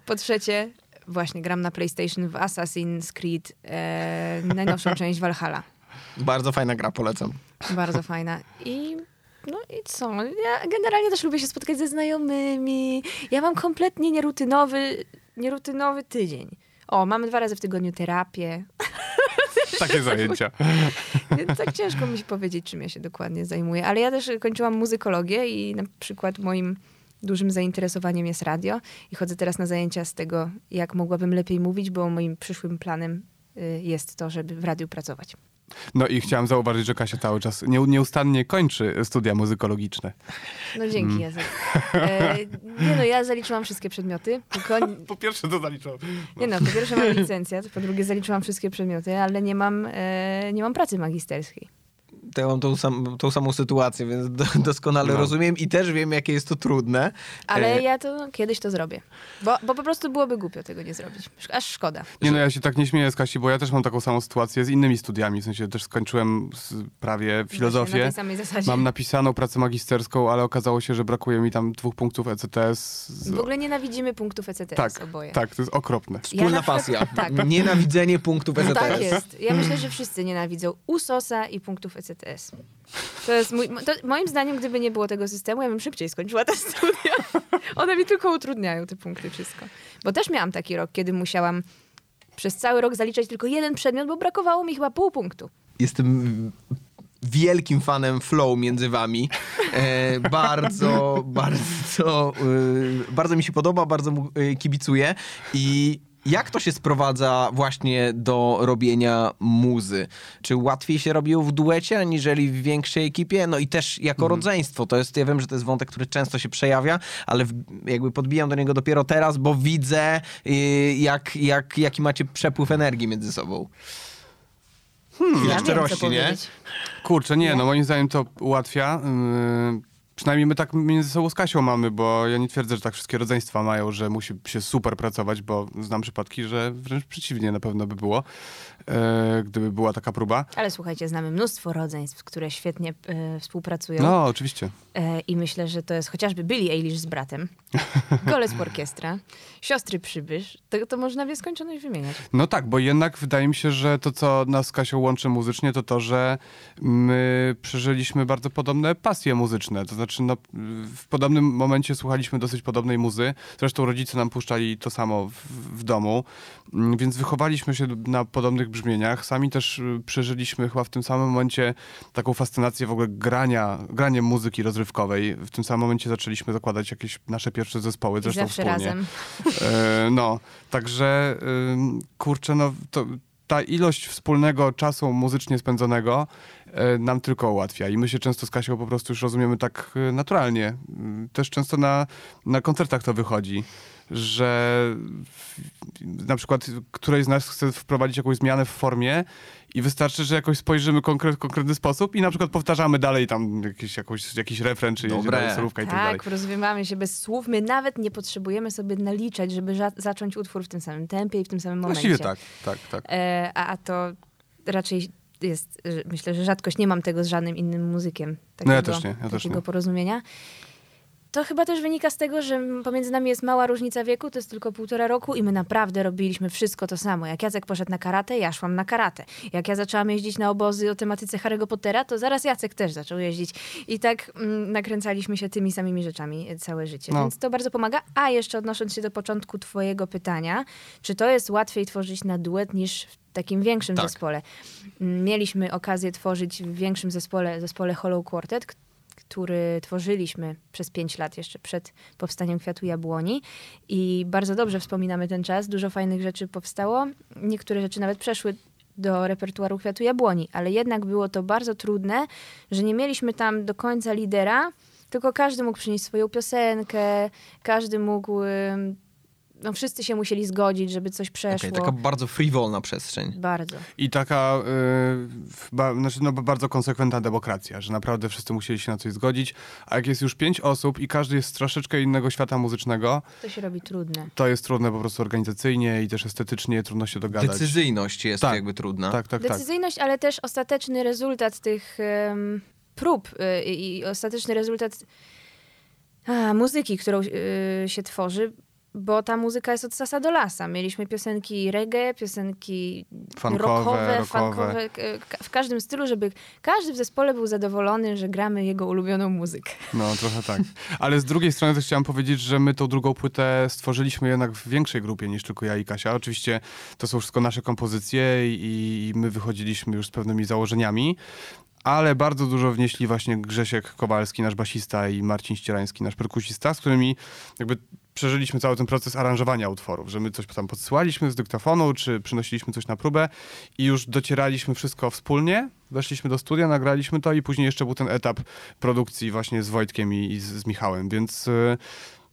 Po trzecie, właśnie gram na PlayStation w Assassin's Creed, e, najnowszą część Valhalla. Bardzo fajna gra, polecam. Bardzo fajna. I no i co? Ja generalnie też lubię się spotkać ze znajomymi. Ja mam kompletnie nierutynowy, nierutynowy tydzień. O, mamy dwa razy w tygodniu terapię. Takie zajęcia. Tak ciężko mi się powiedzieć, czym ja się dokładnie zajmuję. Ale ja też kończyłam muzykologię i na przykład moim dużym zainteresowaniem jest radio. I chodzę teraz na zajęcia z tego, jak mogłabym lepiej mówić, bo moim przyszłym planem y, jest to, żeby w radiu pracować. No i chciałem zauważyć, że Kasia cały czas nie, nieustannie kończy studia muzykologiczne. No dzięki, Jacek. E, nie no, ja zaliczyłam wszystkie przedmioty, tylko... Po pierwsze to zaliczyłem. Nie no, po pierwsze mam licencjat, po drugie zaliczyłam wszystkie przedmioty, ale nie mam, e, nie mam pracy magisterskiej. To ja mam tą, sam, tą samą sytuację, więc do, doskonale No. rozumiem i też wiem, jakie jest to trudne. Ale E, ja to kiedyś to zrobię. Bo, bo po prostu byłoby głupio tego nie zrobić. Aż szkoda. Nie no, ja się tak nie śmieję z Kasi, bo ja też mam taką samą sytuację z innymi studiami, w sensie też skończyłem z, prawie Właśnie Na filozofię. tej samej zasadzie. Mam napisaną pracę magisterską, ale okazało się, że brakuje mi tam dwóch punktów ECTS. Z... W ogóle nienawidzimy punktów ECTS tak, oboje. tak, to jest okropne. Wspólna na przykład- pasja. tak. Nienawidzenie punktów ECTS. Tak jest. Ja myślę, że wszyscy nienawidzą USOSa i punktów ECTS. To jest mój, to moim zdaniem, gdyby nie było tego systemu, ja bym szybciej skończyła te studia. One mi tylko utrudniają te punkty, wszystko. Bo też miałam taki rok, kiedy musiałam przez cały rok zaliczać tylko jeden przedmiot, bo brakowało mi chyba pół punktu. Jestem wielkim fanem flow między wami. E, bardzo, bardzo, y, bardzo mi się podoba, bardzo mu y, kibicuję. I jak to się sprowadza właśnie do robienia muzy? Czy łatwiej się robiło w duecie, aniżeli w większej ekipie? No i też jako rodzeństwo. To jest, ja wiem, że to jest wątek, który często się przejawia, ale w, jakby podbijam do niego dopiero teraz, bo widzę, y, jak, jak, jaki macie przepływ energii między sobą. Hmm, Ja wiem, co szczerości, nie? powiedzieć. Kurczę, nie, no moim zdaniem to ułatwia. Yy, przynajmniej my tak między sobą z Kasią mamy, bo ja nie twierdzę, że tak wszystkie rodzeństwa mają, że musi się super pracować, bo znam przypadki, że wręcz przeciwnie na pewno by było, yy, gdyby była taka próba. Ale słuchajcie, znamy mnóstwo rodzeństw, które świetnie e, współpracują. No, oczywiście. E, I myślę, że to jest chociażby Billie Eilish z bratem, Golec Orkiestra, Siostry Przybysz. To, to można w nieskończoność wymieniać. No tak, bo jednak wydaje mi się, że to, co nas z Kasią łączy muzycznie, to to, że my przeżyliśmy bardzo podobne pasje muzyczne. To znaczy, no, w podobnym momencie słuchaliśmy dosyć podobnej muzy. Zresztą rodzice nam puszczali to samo w, w domu, Mm, więc wychowaliśmy się na podobnych brzmieniach. Sami też y, przeżyliśmy chyba w tym samym momencie taką fascynację w ogóle grania, graniem muzyki rozrywkowej. W tym samym momencie zaczęliśmy zakładać jakieś nasze pierwsze zespoły, I zresztą wspólnie. razem. E, no, także kurczę, no to, ta ilość wspólnego czasu muzycznie spędzonego nam tylko ułatwia i my się często z Kasią po prostu już rozumiemy tak e, naturalnie. Ym, Też często na, na koncertach to wychodzi, że na przykład któreś z nas chce wprowadzić jakąś zmianę w formie i wystarczy, że jakoś spojrzymy konkret, w konkretny sposób i na przykład powtarzamy dalej tam jakiś, jakąś, jakiś refren, czy dalej solówka i tak dalej. Tak, rozrywamy się bez słów. My nawet nie potrzebujemy sobie naliczać, żeby ża- zacząć utwór w tym samym tempie i w tym samym momencie. Właściwie tak, tak, tak. E, a, a to raczej jest, że- myślę, że rzadkość. Nie mam tego z żadnym innym muzykiem. Takiego, No ja też nie, ja też takiego nie. porozumienia. To chyba też wynika z tego, że pomiędzy nami jest mała różnica wieku, to jest tylko półtora roku i my naprawdę robiliśmy wszystko to samo. Jak Jacek poszedł na karate, ja szłam na karate. Jak ja zaczęłam jeździć na obozy o tematyce Harry'ego Pottera, to zaraz Jacek też zaczął jeździć. I tak mm, nakręcaliśmy się tymi samymi rzeczami całe życie. No. Więc to bardzo pomaga. A jeszcze odnosząc się do początku twojego pytania, czy to jest łatwiej tworzyć na duet niż w takim większym Tak. zespole? Mm, Mieliśmy okazję tworzyć w większym zespole, zespole Hollow Quartet, który tworzyliśmy przez pięć lat jeszcze przed powstaniem Kwiatu Jabłoni i bardzo dobrze wspominamy ten czas. Dużo fajnych rzeczy powstało. Niektóre rzeczy nawet przeszły do repertuaru Kwiatu Jabłoni, ale jednak było to bardzo trudne, że nie mieliśmy tam do końca lidera, tylko każdy mógł przynieść swoją piosenkę, każdy mógł... No wszyscy się musieli zgodzić, żeby coś przeszło. Okej, taka bardzo frywolna przestrzeń. Bardzo. I taka y, ba, znaczy, no, bardzo konsekwentna demokracja, że naprawdę wszyscy musieli się na coś zgodzić. A jak jest już pięć osób i każdy jest z troszeczkę innego świata muzycznego, To się robi trudne. to jest trudne po prostu organizacyjnie i też estetycznie, trudno się dogadać. Decyzyjność jest Tak. jakby trudna. Tak, tak, tak. Decyzyjność, ale też ostateczny rezultat tych prób y, i ostateczny rezultat a, muzyki, którą y, się tworzy, bo ta muzyka jest od sasa do lasa. Mieliśmy piosenki reggae, piosenki Funkowe, rockowe, funkowe, w każdym stylu, żeby każdy w zespole był zadowolony, że gramy jego ulubioną muzykę. No, trochę tak. Ale z drugiej strony też chciałam powiedzieć, że my tą drugą płytę stworzyliśmy jednak w większej grupie niż tylko ja i Kasia. Oczywiście to są wszystko nasze kompozycje i, i my wychodziliśmy już z pewnymi założeniami. Ale bardzo dużo wnieśli właśnie Grzesiek Kowalski, nasz basista i Marcin Ścierański, nasz perkusista, z którymi jakby przeżyliśmy cały ten proces aranżowania utworów, że my coś tam podsyłaliśmy z dyktafonu, czy przynosiliśmy coś na próbę i już docieraliśmy wszystko wspólnie, weszliśmy do studia, nagraliśmy to i później jeszcze był ten etap produkcji właśnie z Wojtkiem i, i z, z Michałem, więc y,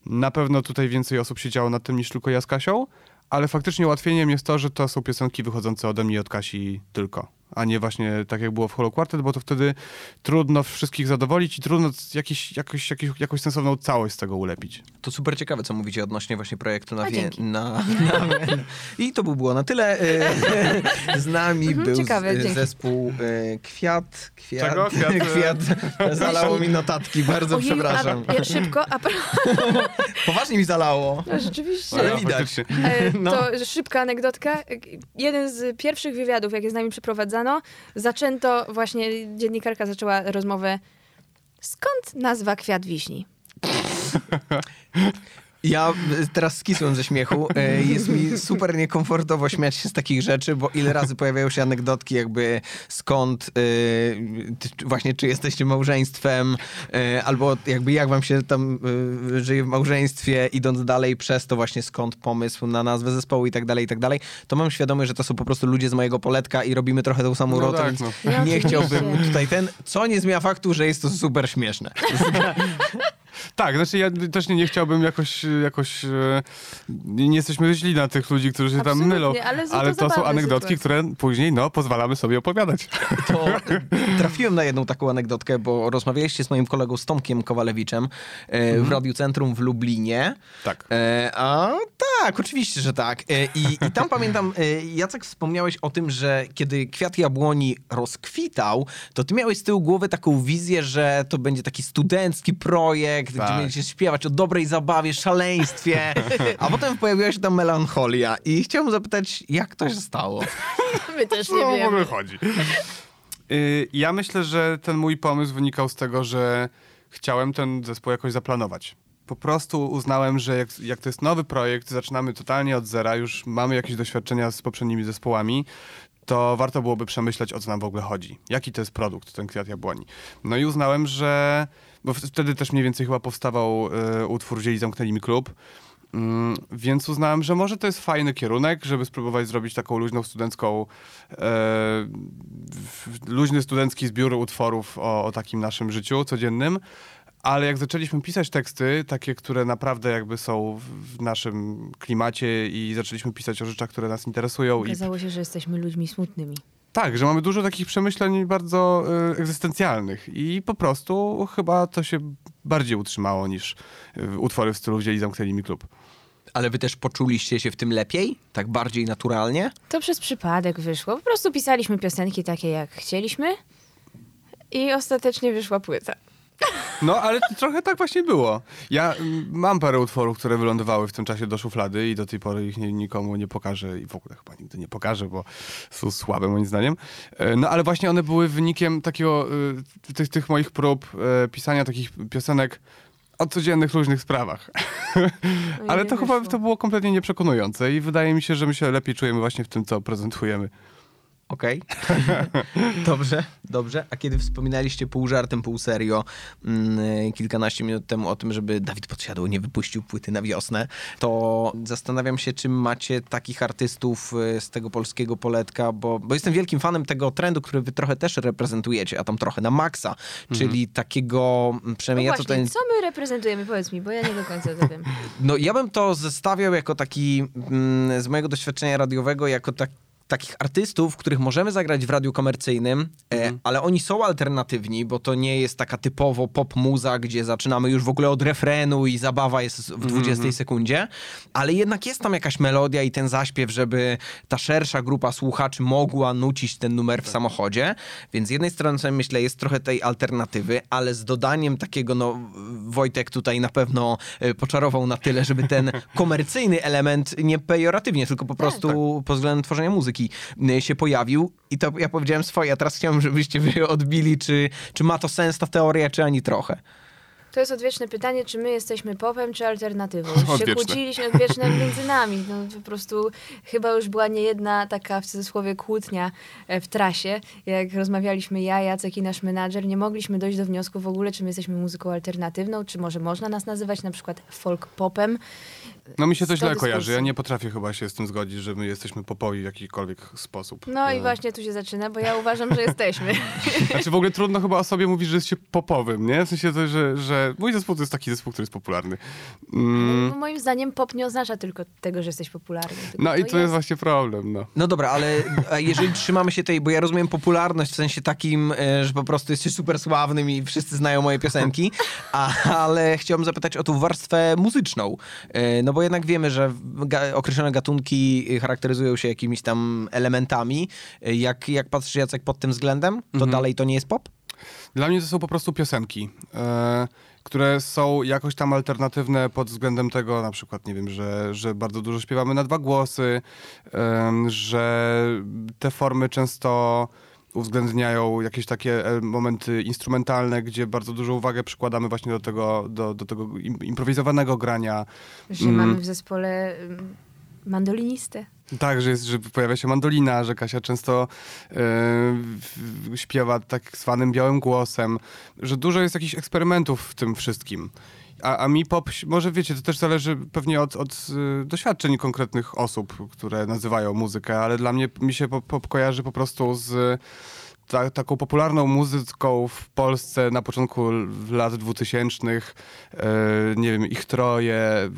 na pewno tutaj więcej osób siedziało nad tym niż tylko ja z Kasią, ale faktycznie ułatwieniem jest to, że to są piosenki wychodzące ode mnie i od Kasi tylko. A nie właśnie tak jak było w Hollow Quartet, bo to wtedy trudno wszystkich zadowolić i trudno jakiś, jakoś, jakiś, jakąś sensowną całość z tego ulepić. To super ciekawe, co mówicie odnośnie właśnie projektu na, wie, na, na I to by było na tyle. E, Z nami Mhm, był ciekawe, z, dzięki. zespół e, Kwiat. Kwiat. Czego? Kwiat, e, Kwiat. Zalało mi notatki, bardzo Ojej, przepraszam. A, szybko, a Poważnie mi zalało. no, rzeczywiście. Ale No, widać. E, No. To szybka anegdotka. Jeden z pierwszych wywiadów, jakie z nami przeprowadzano, zaczęto, właśnie dziennikarka zaczęła rozmowę skąd nazwa Kwiat Wiśni? Ja e, teraz skisłem ze śmiechu. E, Jest mi super niekomfortowo śmiać się z takich rzeczy, bo ile razy pojawiają się anegdotki jakby skąd, ty- właśnie czy jesteście małżeństwem, albo jakby jak wam się tam żyje w małżeństwie, idąc dalej przez to właśnie skąd pomysł na nazwę zespołu i tak dalej, i tak dalej, to mam świadomość, że to są po prostu ludzie z mojego poletka i robimy trochę tą samą No robotę, tak, więc no. Nie oczywiście. chciałbym tutaj ten, co nie zmienia faktu, że jest to super śmieszne. Tak, znaczy ja też nie, nie chciałbym jakoś, jakoś e, nie jesteśmy źli na tych ludzi, którzy się tam Absolutnie, mylą, ale ale to są anegdotki, które później, no, pozwalamy sobie opowiadać. to trafiłem na jedną taką anegdotkę, bo rozmawialiście z moim kolegą z Tomkiem Kowalewiczem e, w Radiu Centrum w Lublinie. Tak. E, a tak, oczywiście, że tak. E, i, I tam pamiętam, e, Jacek, wspomniałeś o tym, że kiedy kwiat jabłoni rozkwitał, to ty miałeś z tyłu głowy taką wizję, że to będzie taki studencki projekt, gdzie Tak. będziecie śpiewać o dobrej zabawie, szaleństwie, a potem pojawiła się tam melancholia. I chciałbym zapytać, jak to się stało? My też No, w ogóle chodzi. Y, Ja myślę, że ten mój pomysł wynikał z tego, że chciałem ten zespół jakoś zaplanować. Po prostu uznałem, że jak, jak to jest nowy projekt, zaczynamy totalnie od zera, już mamy jakieś doświadczenia z poprzednimi zespołami, to warto byłoby przemyśleć, o co nam w ogóle chodzi. Jaki to jest produkt, ten kwiat jabłoni. No i uznałem, że... Bo wtedy też mniej więcej chyba powstawał y, utwór Wzięli zamknęli mi klub. Mm, więc uznałem, że może to jest fajny kierunek, żeby spróbować zrobić taką luźną studencką, e, luźny studencki zbiór utworów o, o takim naszym życiu codziennym. Ale jak zaczęliśmy pisać teksty, takie, które naprawdę jakby są w, naszym klimacie i zaczęliśmy pisać o rzeczach, które nas interesują i Okazało się, że jesteśmy ludźmi smutnymi. Tak, że mamy dużo takich przemyśleń bardzo y, egzystencjalnych i po prostu chyba to się bardziej utrzymało niż y, utwory w stylu Wzięli zamknęli mi klub. Ale wy też poczuliście się w tym lepiej? Tak bardziej naturalnie? To przez przypadek wyszło. Po prostu pisaliśmy piosenki takie, jak chcieliśmy i ostatecznie wyszła płyta. No, ale trochę tak właśnie było. Ja mm, mam parę utworów, które wylądowały w tym czasie do szuflady i do tej pory ich nie, nikomu nie pokażę i w ogóle chyba nigdy nie pokażę, bo są słabe moim zdaniem. E, No, ale właśnie one były wynikiem takiego, y, tych, tych moich prób e, pisania takich piosenek o codziennych, luźnych sprawach. No Ale to chyba to było kompletnie nieprzekonujące i wydaje mi się, że my się lepiej czujemy właśnie w tym, co prezentujemy. Okej. dobrze, dobrze. A kiedy wspominaliście pół żartem, pół serio mm, kilkanaście minut temu o tym, żeby Dawid Podsiadło nie wypuścił płyty na wiosnę, to zastanawiam się, czy macie takich artystów y, z tego polskiego poletka, bo, bo jestem wielkim fanem tego trendu, który wy trochę też reprezentujecie, a tam trochę na maksa, czyli takiego, mm, No przynajmniej ja właśnie, tutaj... co my reprezentujemy? Powiedz mi, bo ja nie do końca to wiem. No ja bym to zestawiał jako taki, mm, z mojego doświadczenia radiowego, jako tak, takich artystów, których możemy zagrać w radiu komercyjnym, e, ale oni są alternatywni, bo to nie jest taka typowo pop muza, gdzie zaczynamy już w ogóle od refrenu i zabawa jest w 20 sekundzie, ale jednak jest tam jakaś melodia i ten zaśpiew, żeby ta szersza grupa słuchaczy mogła nucić ten numer w samochodzie, więc z jednej strony sobie myślę, jest trochę tej alternatywy, ale z dodaniem takiego, no Wojtek tutaj na pewno e, poczarował na tyle, żeby ten komercyjny element, nie pejoratywnie, tylko po prostu pod względem tworzenia muzyki y, się pojawił i to ja powiedziałem swoje, a teraz chciałbym, żebyście wy odbili, czy, czy ma to sens ta teoria, czy ani trochę. To jest odwieczne pytanie, czy my jesteśmy popem, czy alternatywą. Już się Odwieczne. kłóciliśmy odwieczne między nami. No, po prostu chyba już była niejedna taka w cudzysłowie kłótnia e, w trasie. Jak rozmawialiśmy ja, Jacek i nasz menadżer, nie mogliśmy dojść do wniosku w ogóle, czy my jesteśmy muzyką alternatywną, czy może można nas nazywać na przykład folk popem. No mi się to 100 źle kojarzy. Ja nie potrafię chyba się z tym zgodzić, że my jesteśmy popowi w jakikolwiek sposób. No i E, właśnie tu się zaczyna, bo ja uważam, że jesteśmy. Znaczy w ogóle trudno chyba o sobie mówić, że jest się popowym, nie? W sensie to, że, że mój zespół to jest taki zespół, który jest popularny. Mm, No, moim zdaniem pop nie oznacza tylko tego, że jesteś popularny. no i to jest właśnie problem, no. No dobra, ale jeżeli trzymamy się tej, bo ja rozumiem popularność w sensie takim, e, że po prostu jesteś super sławnym i wszyscy znają moje piosenki, a, ale chciałbym zapytać o tą warstwę muzyczną. E, No bo jednak wiemy, że ga określone gatunki charakteryzują się jakimiś tam elementami. E, Jak, jak patrzysz Jacek pod tym względem, to Mhm. dalej to nie jest pop? Dla mnie to są po prostu piosenki, e, które są jakoś tam alternatywne pod względem tego, na przykład, nie wiem, że, że bardzo dużo śpiewamy na dwa głosy, em, że te formy często uwzględniają jakieś takie e, momenty instrumentalne, gdzie bardzo dużą uwagę przykładamy właśnie do tego, do, do tego im- improwizowanego grania. Że Mm. mamy w zespole ym, mandolinistę. Tak, że, jest, że pojawia się mandolina, że Kasia często w- śpiewa tak zwanym białym głosem, że dużo jest jakichś eksperymentów w tym wszystkim. A, a mi pop, może wiecie, to też zależy pewnie od, od y, doświadczeń konkretnych osób, które nazywają muzykę, ale dla mnie mi się pop, pop kojarzy po prostu z ta, taką popularną muzyką w Polsce na początku lat 2000, e, nie wiem, ich troje,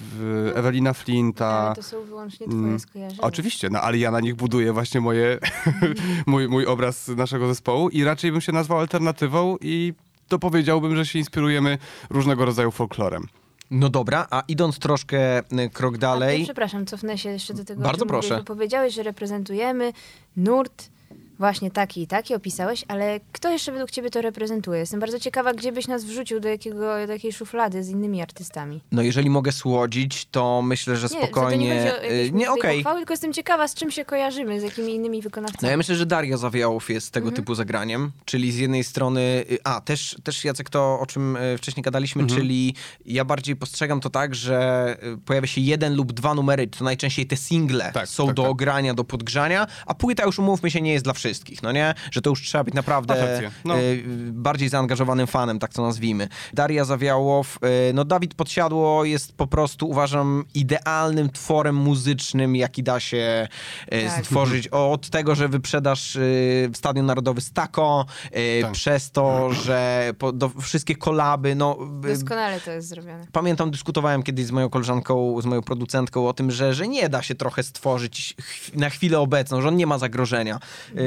Ewelina Flinta. Ale to są wyłącznie twoje Mm, skojarzenia. Oczywiście, no ale ja na nich buduję właśnie moje, mój, mój obraz naszego zespołu i raczej bym się nazwał alternatywą i to powiedziałbym, że się inspirujemy różnego rodzaju folklorem. No dobra, a idąc troszkę e, krok A, dalej... przepraszam, cofnę się jeszcze do tego. Bardzo proszę. bo Powiedziałeś, że reprezentujemy nurt właśnie taki i taki, opisałeś, ale kto jeszcze według ciebie to reprezentuje? Jestem bardzo ciekawa, gdzie byś nas wrzucił do, jakiego, do jakiej szuflady z innymi artystami. No jeżeli mogę słodzić, to myślę, że Nie, to spokojnie... nie chodzi o e, jakieś nie, okej. pochwały, tylko jestem ciekawa, z czym się kojarzymy, z jakimi innymi No wykonawcami. ja myślę, że Daria Zawiałow jest tego Mhm. typu zagraniem, czyli z jednej strony, y, a też, też Jacek to, o czym y, wcześniej gadaliśmy, Mhm. czyli ja bardziej postrzegam to tak, że y, pojawia się jeden lub dwa numery, to najczęściej te single Tak, są tak, do tak. ogrania, do podgrzania, a płyta już umówmy się nie jest dla wszystkich, no nie? Że to już trzeba być naprawdę no. y, bardziej zaangażowanym fanem, tak to nazwijmy. Daria Zawiałow, y, no Dawid Podsiadło jest po prostu uważam idealnym tworem muzycznym, jaki da się y, Tak. stworzyć od tego, że wyprzedasz y, Stadion Narodowy z Taco, y, Tak. przez to, że po, do, wszystkie kolaby, no... y, Doskonale to jest zrobione. Pamiętam, dyskutowałem kiedyś z moją koleżanką, z moją producentką o tym, że, że nie da się trochę stworzyć ch- na chwilę obecną, że on nie ma zagrożenia.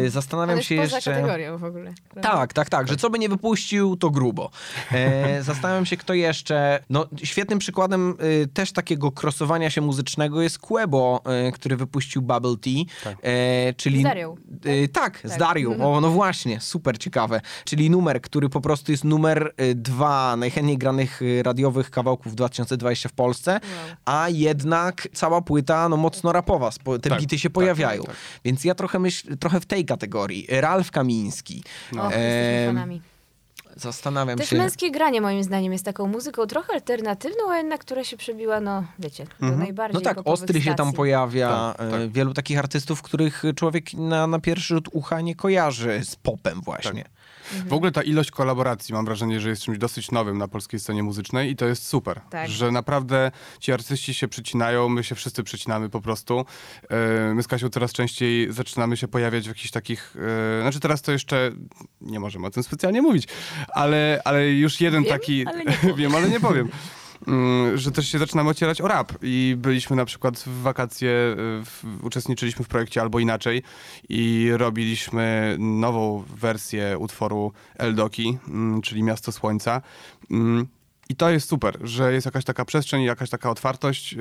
Zastanawiam jest się poza jeszcze... kategorią w ogóle. prawda? Tak, tak, tak, że co by nie wypuścił, to grubo. E, zastanawiam się, kto jeszcze. No, świetnym przykładem y, też takiego crossowania się muzycznego jest Quebo, y, który wypuścił Bubble Tea. Tak. E, czyli, Z Darią, Y, tak, z Tak. Darią. O, no właśnie, super ciekawe. Czyli numer, który po prostu jest numer y, dwa najchętniej granych radiowych kawałków 2020 w Polsce, Wow. a jednak cała płyta no, mocno rapowa. Te Tak, bity się tak, pojawiają. tak, tak. Więc ja trochę myślę, trochę w tej kategorii. Ralf Kamiński. No. Fanami. Zastanawiam Też się. męskie granie moim zdaniem jest taką muzyką trochę alternatywną, a jednak która się przebiła, no wiecie, do Mhm. najbardziej No tak, Ostry się tam pojawia. Tak, e, tak. Wielu takich artystów, których człowiek na, na pierwszy rzut ucha nie kojarzy z popem właśnie. W ogóle ta ilość kolaboracji mam wrażenie, że jest czymś dosyć nowym na polskiej scenie muzycznej i to jest super. Tak. Że naprawdę ci artyści się przycinają, my się wszyscy przycinamy po prostu. E, My z Kasią coraz częściej zaczynamy się pojawiać w jakichś takich... e, Znaczy teraz to jeszcze nie możemy o tym specjalnie mówić, ale, ale już jeden Wiem, taki... ale nie. Wiem, ale nie powiem. Mm, Że też się zaczynamy ocierać o rap i byliśmy na przykład w wakacje, y, w, uczestniczyliśmy w projekcie Albo Inaczej i robiliśmy nową wersję utworu Eldoki, mm, czyli Miasto Słońca. Mm, I to jest super, że jest jakaś taka przestrzeń, jakaś taka otwartość y,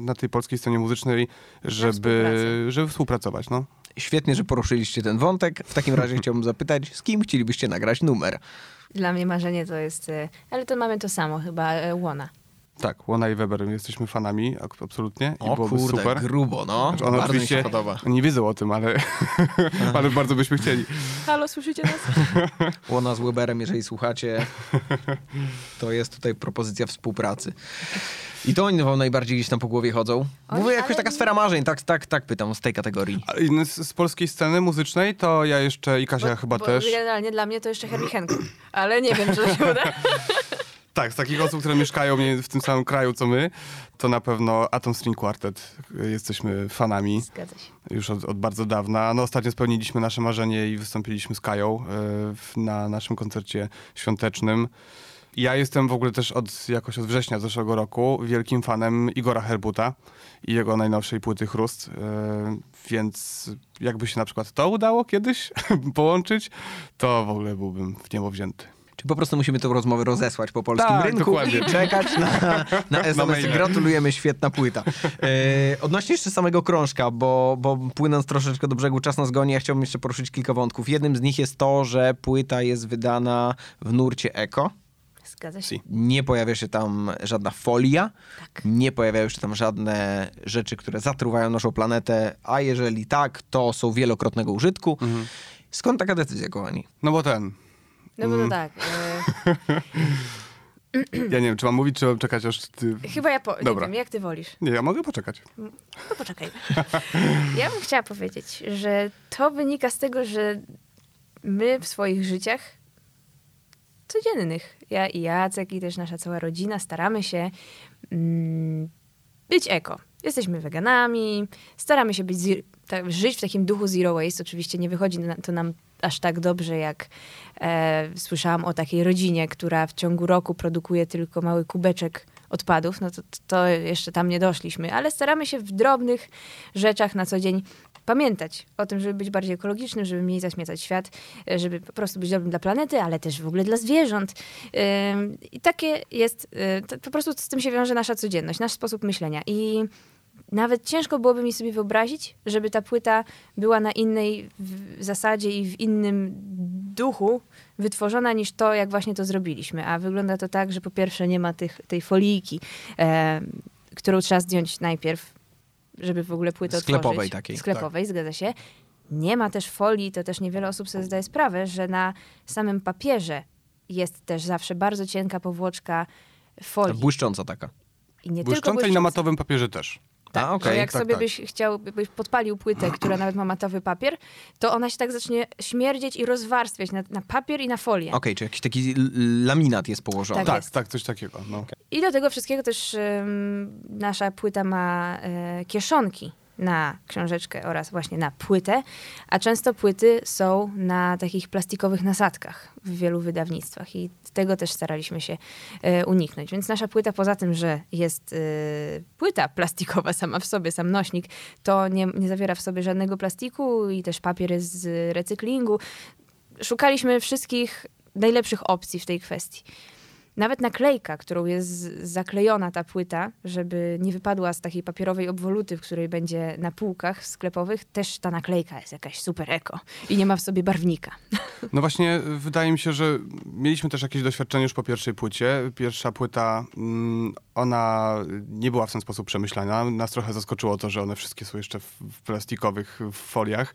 na tej polskiej scenie muzycznej, żeby, żeby współpracować. No. Świetnie, że poruszyliście ten wątek. W takim razie chciałbym zapytać, z kim chcielibyście nagrać numer? Dla mnie marzenie to jest, e, ale to mamy to samo chyba, e, Łona. Tak, Łona i Weber jesteśmy fanami, absolutnie. I O byłoby kurde, super. grubo, no. Znaczy, Bardzo mi się podoba. nie wiedzą o tym, ale, ale bardzo byśmy chcieli. Halo, słyszycie nas? Łona z Weberem, jeżeli słuchacie, to jest tutaj propozycja współpracy. I to oni wam najbardziej gdzieś tam po głowie chodzą? Oni, Mówię, jakoś taka sfera marzeń, tak, tak, tak pytam, z tej kategorii. Ale inny z, z polskiej sceny muzycznej to ja jeszcze i Kasia chyba bo też. Generalnie dla mnie to jeszcze Herbie Hancock, ale nie wiem, czy to się uda. Tak, z takich osób, które mieszkają w tym samym kraju co my, to na pewno Atom String Quartet. Jesteśmy fanami. Zgadza się. Już od, od bardzo dawna. No ostatnio spełniliśmy nasze marzenie i wystąpiliśmy z Kają y, na naszym koncercie świątecznym. Ja jestem w ogóle też od, jakoś od września zeszłego roku wielkim fanem Igora Herbuta i jego najnowszej płyty Chrust, yy, więc jakby się na przykład to udało kiedyś połączyć, to w ogóle byłbym w niebo wzięty. Czy po prostu musimy tę rozmowę rozesłać po polskim tak, rynku dokładnie. i czekać na, na SMS. Na Gratulujemy, świetna płyta. E, odnośnie jeszcze samego krążka, bo, bo płynąc troszeczkę do brzegu, czas nas goni, ja chciałbym jeszcze poruszyć kilka wątków. Jednym z nich jest to, że płyta jest wydana w nurcie eko. Zgadza się. Nie pojawia się tam żadna folia, Tak. nie pojawiają się tam żadne rzeczy, które zatruwają naszą planetę, a jeżeli tak, to są wielokrotnego użytku. Mhm. Skąd taka decyzja, kochani? No bo ten, No bo to Mm. tak. E, ja nie wiem, czy mam mówić, czy mam czekać aż ty... chyba ja po, nie Dobra. wiem, jak ty wolisz. Nie, ja mogę poczekać. No poczekaj. Ja bym chciała powiedzieć, że to wynika z tego, że my w swoich życiach codziennych, ja i Jacek i też nasza cała rodzina staramy się mm, być eko. Jesteśmy weganami, staramy się być tak, żyć w takim duchu zero waste. Oczywiście nie wychodzi to nam aż tak dobrze, jak e, słyszałam o takiej rodzinie, która w ciągu roku produkuje tylko mały kubeczek odpadów. No to, to jeszcze tam nie doszliśmy, ale staramy się w drobnych rzeczach na co dzień pamiętać o tym, żeby być bardziej ekologicznym, żeby mniej zaśmiecać świat, e, żeby po prostu być dobrym dla planety, ale też w ogóle dla zwierząt. I takie jest, to po prostu z tym się wiąże nasza codzienność, nasz sposób myślenia. I nawet ciężko byłoby mi sobie wyobrazić, żeby ta płyta była na innej zasadzie i w innym duchu wytworzona niż to, jak właśnie to zrobiliśmy. A wygląda to tak, że po pierwsze nie ma tych, tej folijki, e, którą trzeba zdjąć najpierw, żeby w ogóle płytę Sklepowej otworzyć. takiej, Sklepowej, zgadza się. Nie ma też folii, to też niewiele osób sobie zdaje sprawę, że na samym papierze jest też zawsze bardzo cienka powłoczka folii. Błyszcząca taka. I nie tylko Błyszczące i na błyszcząca. matowym papierze też. Tak, A, że jak tak, sobie tak. byś chciał, byś podpalił płytę, która nawet ma matowy papier, to ona się tak zacznie śmierdzieć i rozwarstwiać na, na papier i na folię. Okej, czy jakiś taki laminat jest położony. Tak Tak, jest. tak, coś takiego. No. I do tego wszystkiego też ym, nasza płyta ma e, kieszonki na książeczkę oraz właśnie na płytę, a często płyty są na takich plastikowych nasadkach w wielu wydawnictwach i tego też staraliśmy się e, uniknąć. Więc nasza płyta poza tym, że jest e, płyta plastikowa sama w sobie, sam nośnik, to nie, nie zawiera w sobie żadnego plastiku i też papier jest z recyklingu. Szukaliśmy wszystkich najlepszych opcji w tej kwestii. Nawet naklejka, którą jest zaklejona ta płyta, żeby nie wypadła z takiej papierowej obwoluty, w której będzie na półkach sklepowych, też ta naklejka jest jakaś super eko i nie ma w sobie barwnika. No właśnie, wydaje mi się, że mieliśmy też jakieś doświadczenie już po pierwszej płycie. Pierwsza płyta, mm, ona nie była w ten sposób przemyślana. Nas trochę zaskoczyło to, że one wszystkie są jeszcze w, plastikowych foliach.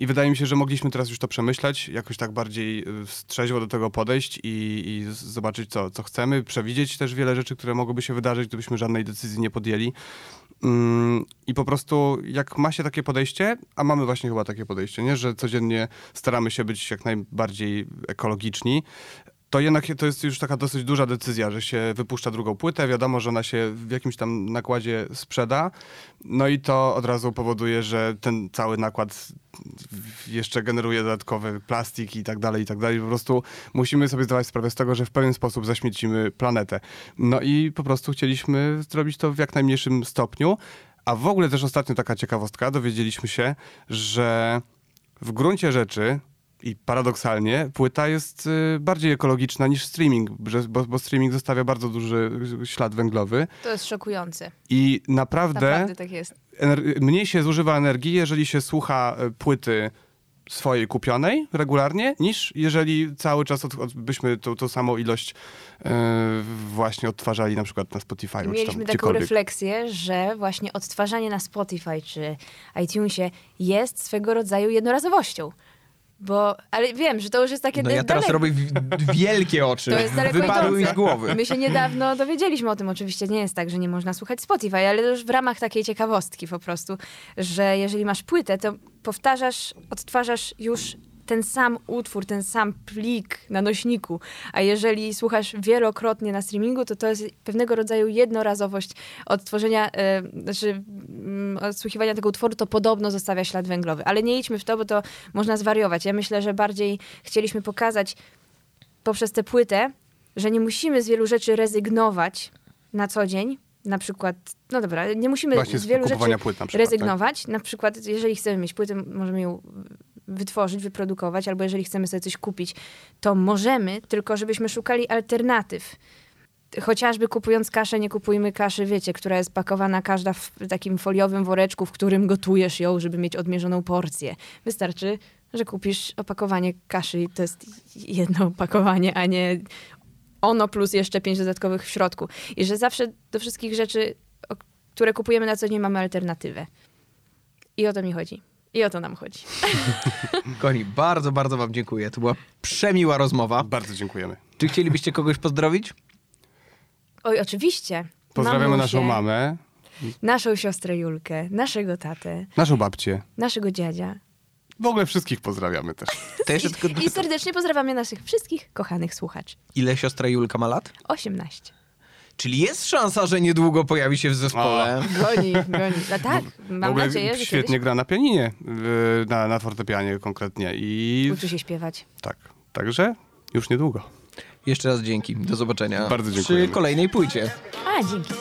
I wydaje mi się, że mogliśmy teraz już to przemyśleć, jakoś tak bardziej y, trzeźwo do tego podejść i, i zobaczyć, co, co chcemy, przewidzieć też wiele rzeczy, które mogłyby się wydarzyć, gdybyśmy żadnej decyzji nie podjęli. Mm, I po prostu, jak ma się takie podejście, a mamy właśnie chyba takie podejście, nie? że codziennie staramy się być jak najbardziej ekologiczni, to jednak to jest już taka dosyć duża decyzja, że się wypuszcza drugą płytę. Wiadomo, że ona się w jakimś tam nakładzie sprzeda. No i to od razu powoduje, że ten cały nakład jeszcze generuje dodatkowy plastik i tak dalej, i tak dalej. Po prostu musimy sobie zdawać sprawę z tego, że w pewien sposób zaśmiecimy planetę. No i po prostu chcieliśmy zrobić to w jak najmniejszym stopniu. A w ogóle też ostatnio taka ciekawostka, dowiedzieliśmy się, że w gruncie rzeczy i paradoksalnie płyta jest y, bardziej ekologiczna niż streaming, bo, bo streaming zostawia bardzo duży ślad węglowy To jest szokujące. i naprawdę, Naprawdę tak jest. mniej się zużywa energii, jeżeli się słucha y, płyty swojej kupionej regularnie, niż jeżeli cały czas od, od, byśmy tą, tą samą ilość y, właśnie odtwarzali na przykład na Spotify. Mieliśmy taką refleksję, że właśnie odtwarzanie na Spotify czy iTunesie jest swego rodzaju jednorazowością. Bo, ale wiem, że to już jest takie No ja teraz daleko. robię wielkie oczy. To jest Wypadły mi z głowy. My się niedawno dowiedzieliśmy o tym. Oczywiście nie jest tak, że nie można słuchać Spotify, ale to już w ramach takiej ciekawostki po prostu, że jeżeli masz płytę, to powtarzasz, odtwarzasz już ten sam utwór, ten sam plik na nośniku, a jeżeli słuchasz wielokrotnie na streamingu, to to jest pewnego rodzaju jednorazowość odtworzenia, e, znaczy mm, odsłuchiwania tego utworu, to podobno zostawia ślad węglowy. Ale nie idźmy w to, bo to można zwariować. Ja myślę, że bardziej chcieliśmy pokazać poprzez tę płytę, że nie musimy z wielu rzeczy rezygnować na co dzień. Na przykład, no dobra, nie musimy Właśnie z wielu rzeczy płyt na przykład, tak? rezygnować. Na przykład, jeżeli chcemy mieć płytę, możemy ją wytworzyć, wyprodukować, albo jeżeli chcemy sobie coś kupić, to możemy, tylko żebyśmy szukali alternatyw. Chociażby kupując kaszę, nie kupujmy kaszy, wiecie, która jest pakowana każda w takim foliowym woreczku, w którym gotujesz ją, żeby mieć odmierzoną porcję. Wystarczy, że kupisz opakowanie kaszy i to jest jedno opakowanie, a nie ono plus jeszcze pięć dodatkowych w środku. I że zawsze do wszystkich rzeczy, które kupujemy na co dzień, mamy alternatywę. I o to mi chodzi. I o to nam chodzi. Kochani, bardzo, bardzo wam dziękuję. To była przemiła rozmowa. Bardzo dziękujemy. Czy chcielibyście kogoś pozdrowić? Oj, oczywiście. Pozdrawiamy Mamusię, naszą mamę, Naszą siostrę Julkę, naszego tatę, naszą babcię. naszego dziadzia. W ogóle wszystkich pozdrawiamy też. Jeszcze tylko... I serdecznie pozdrawiamy naszych wszystkich kochanych słuchaczy. Ile siostra Julka ma lat? 18. Czyli jest szansa, że niedługo pojawi się w zespole. Goni, goni. No tak, W mam ogóle nadzieję, że świetnie kiedyś gra na pianinie, na, na fortepianie konkretnie. I uczy się śpiewać. tak, także już niedługo. Jeszcze raz dzięki. Do zobaczenia Bardzo dziękujemy. przy kolejnej płycie. A, dzięki.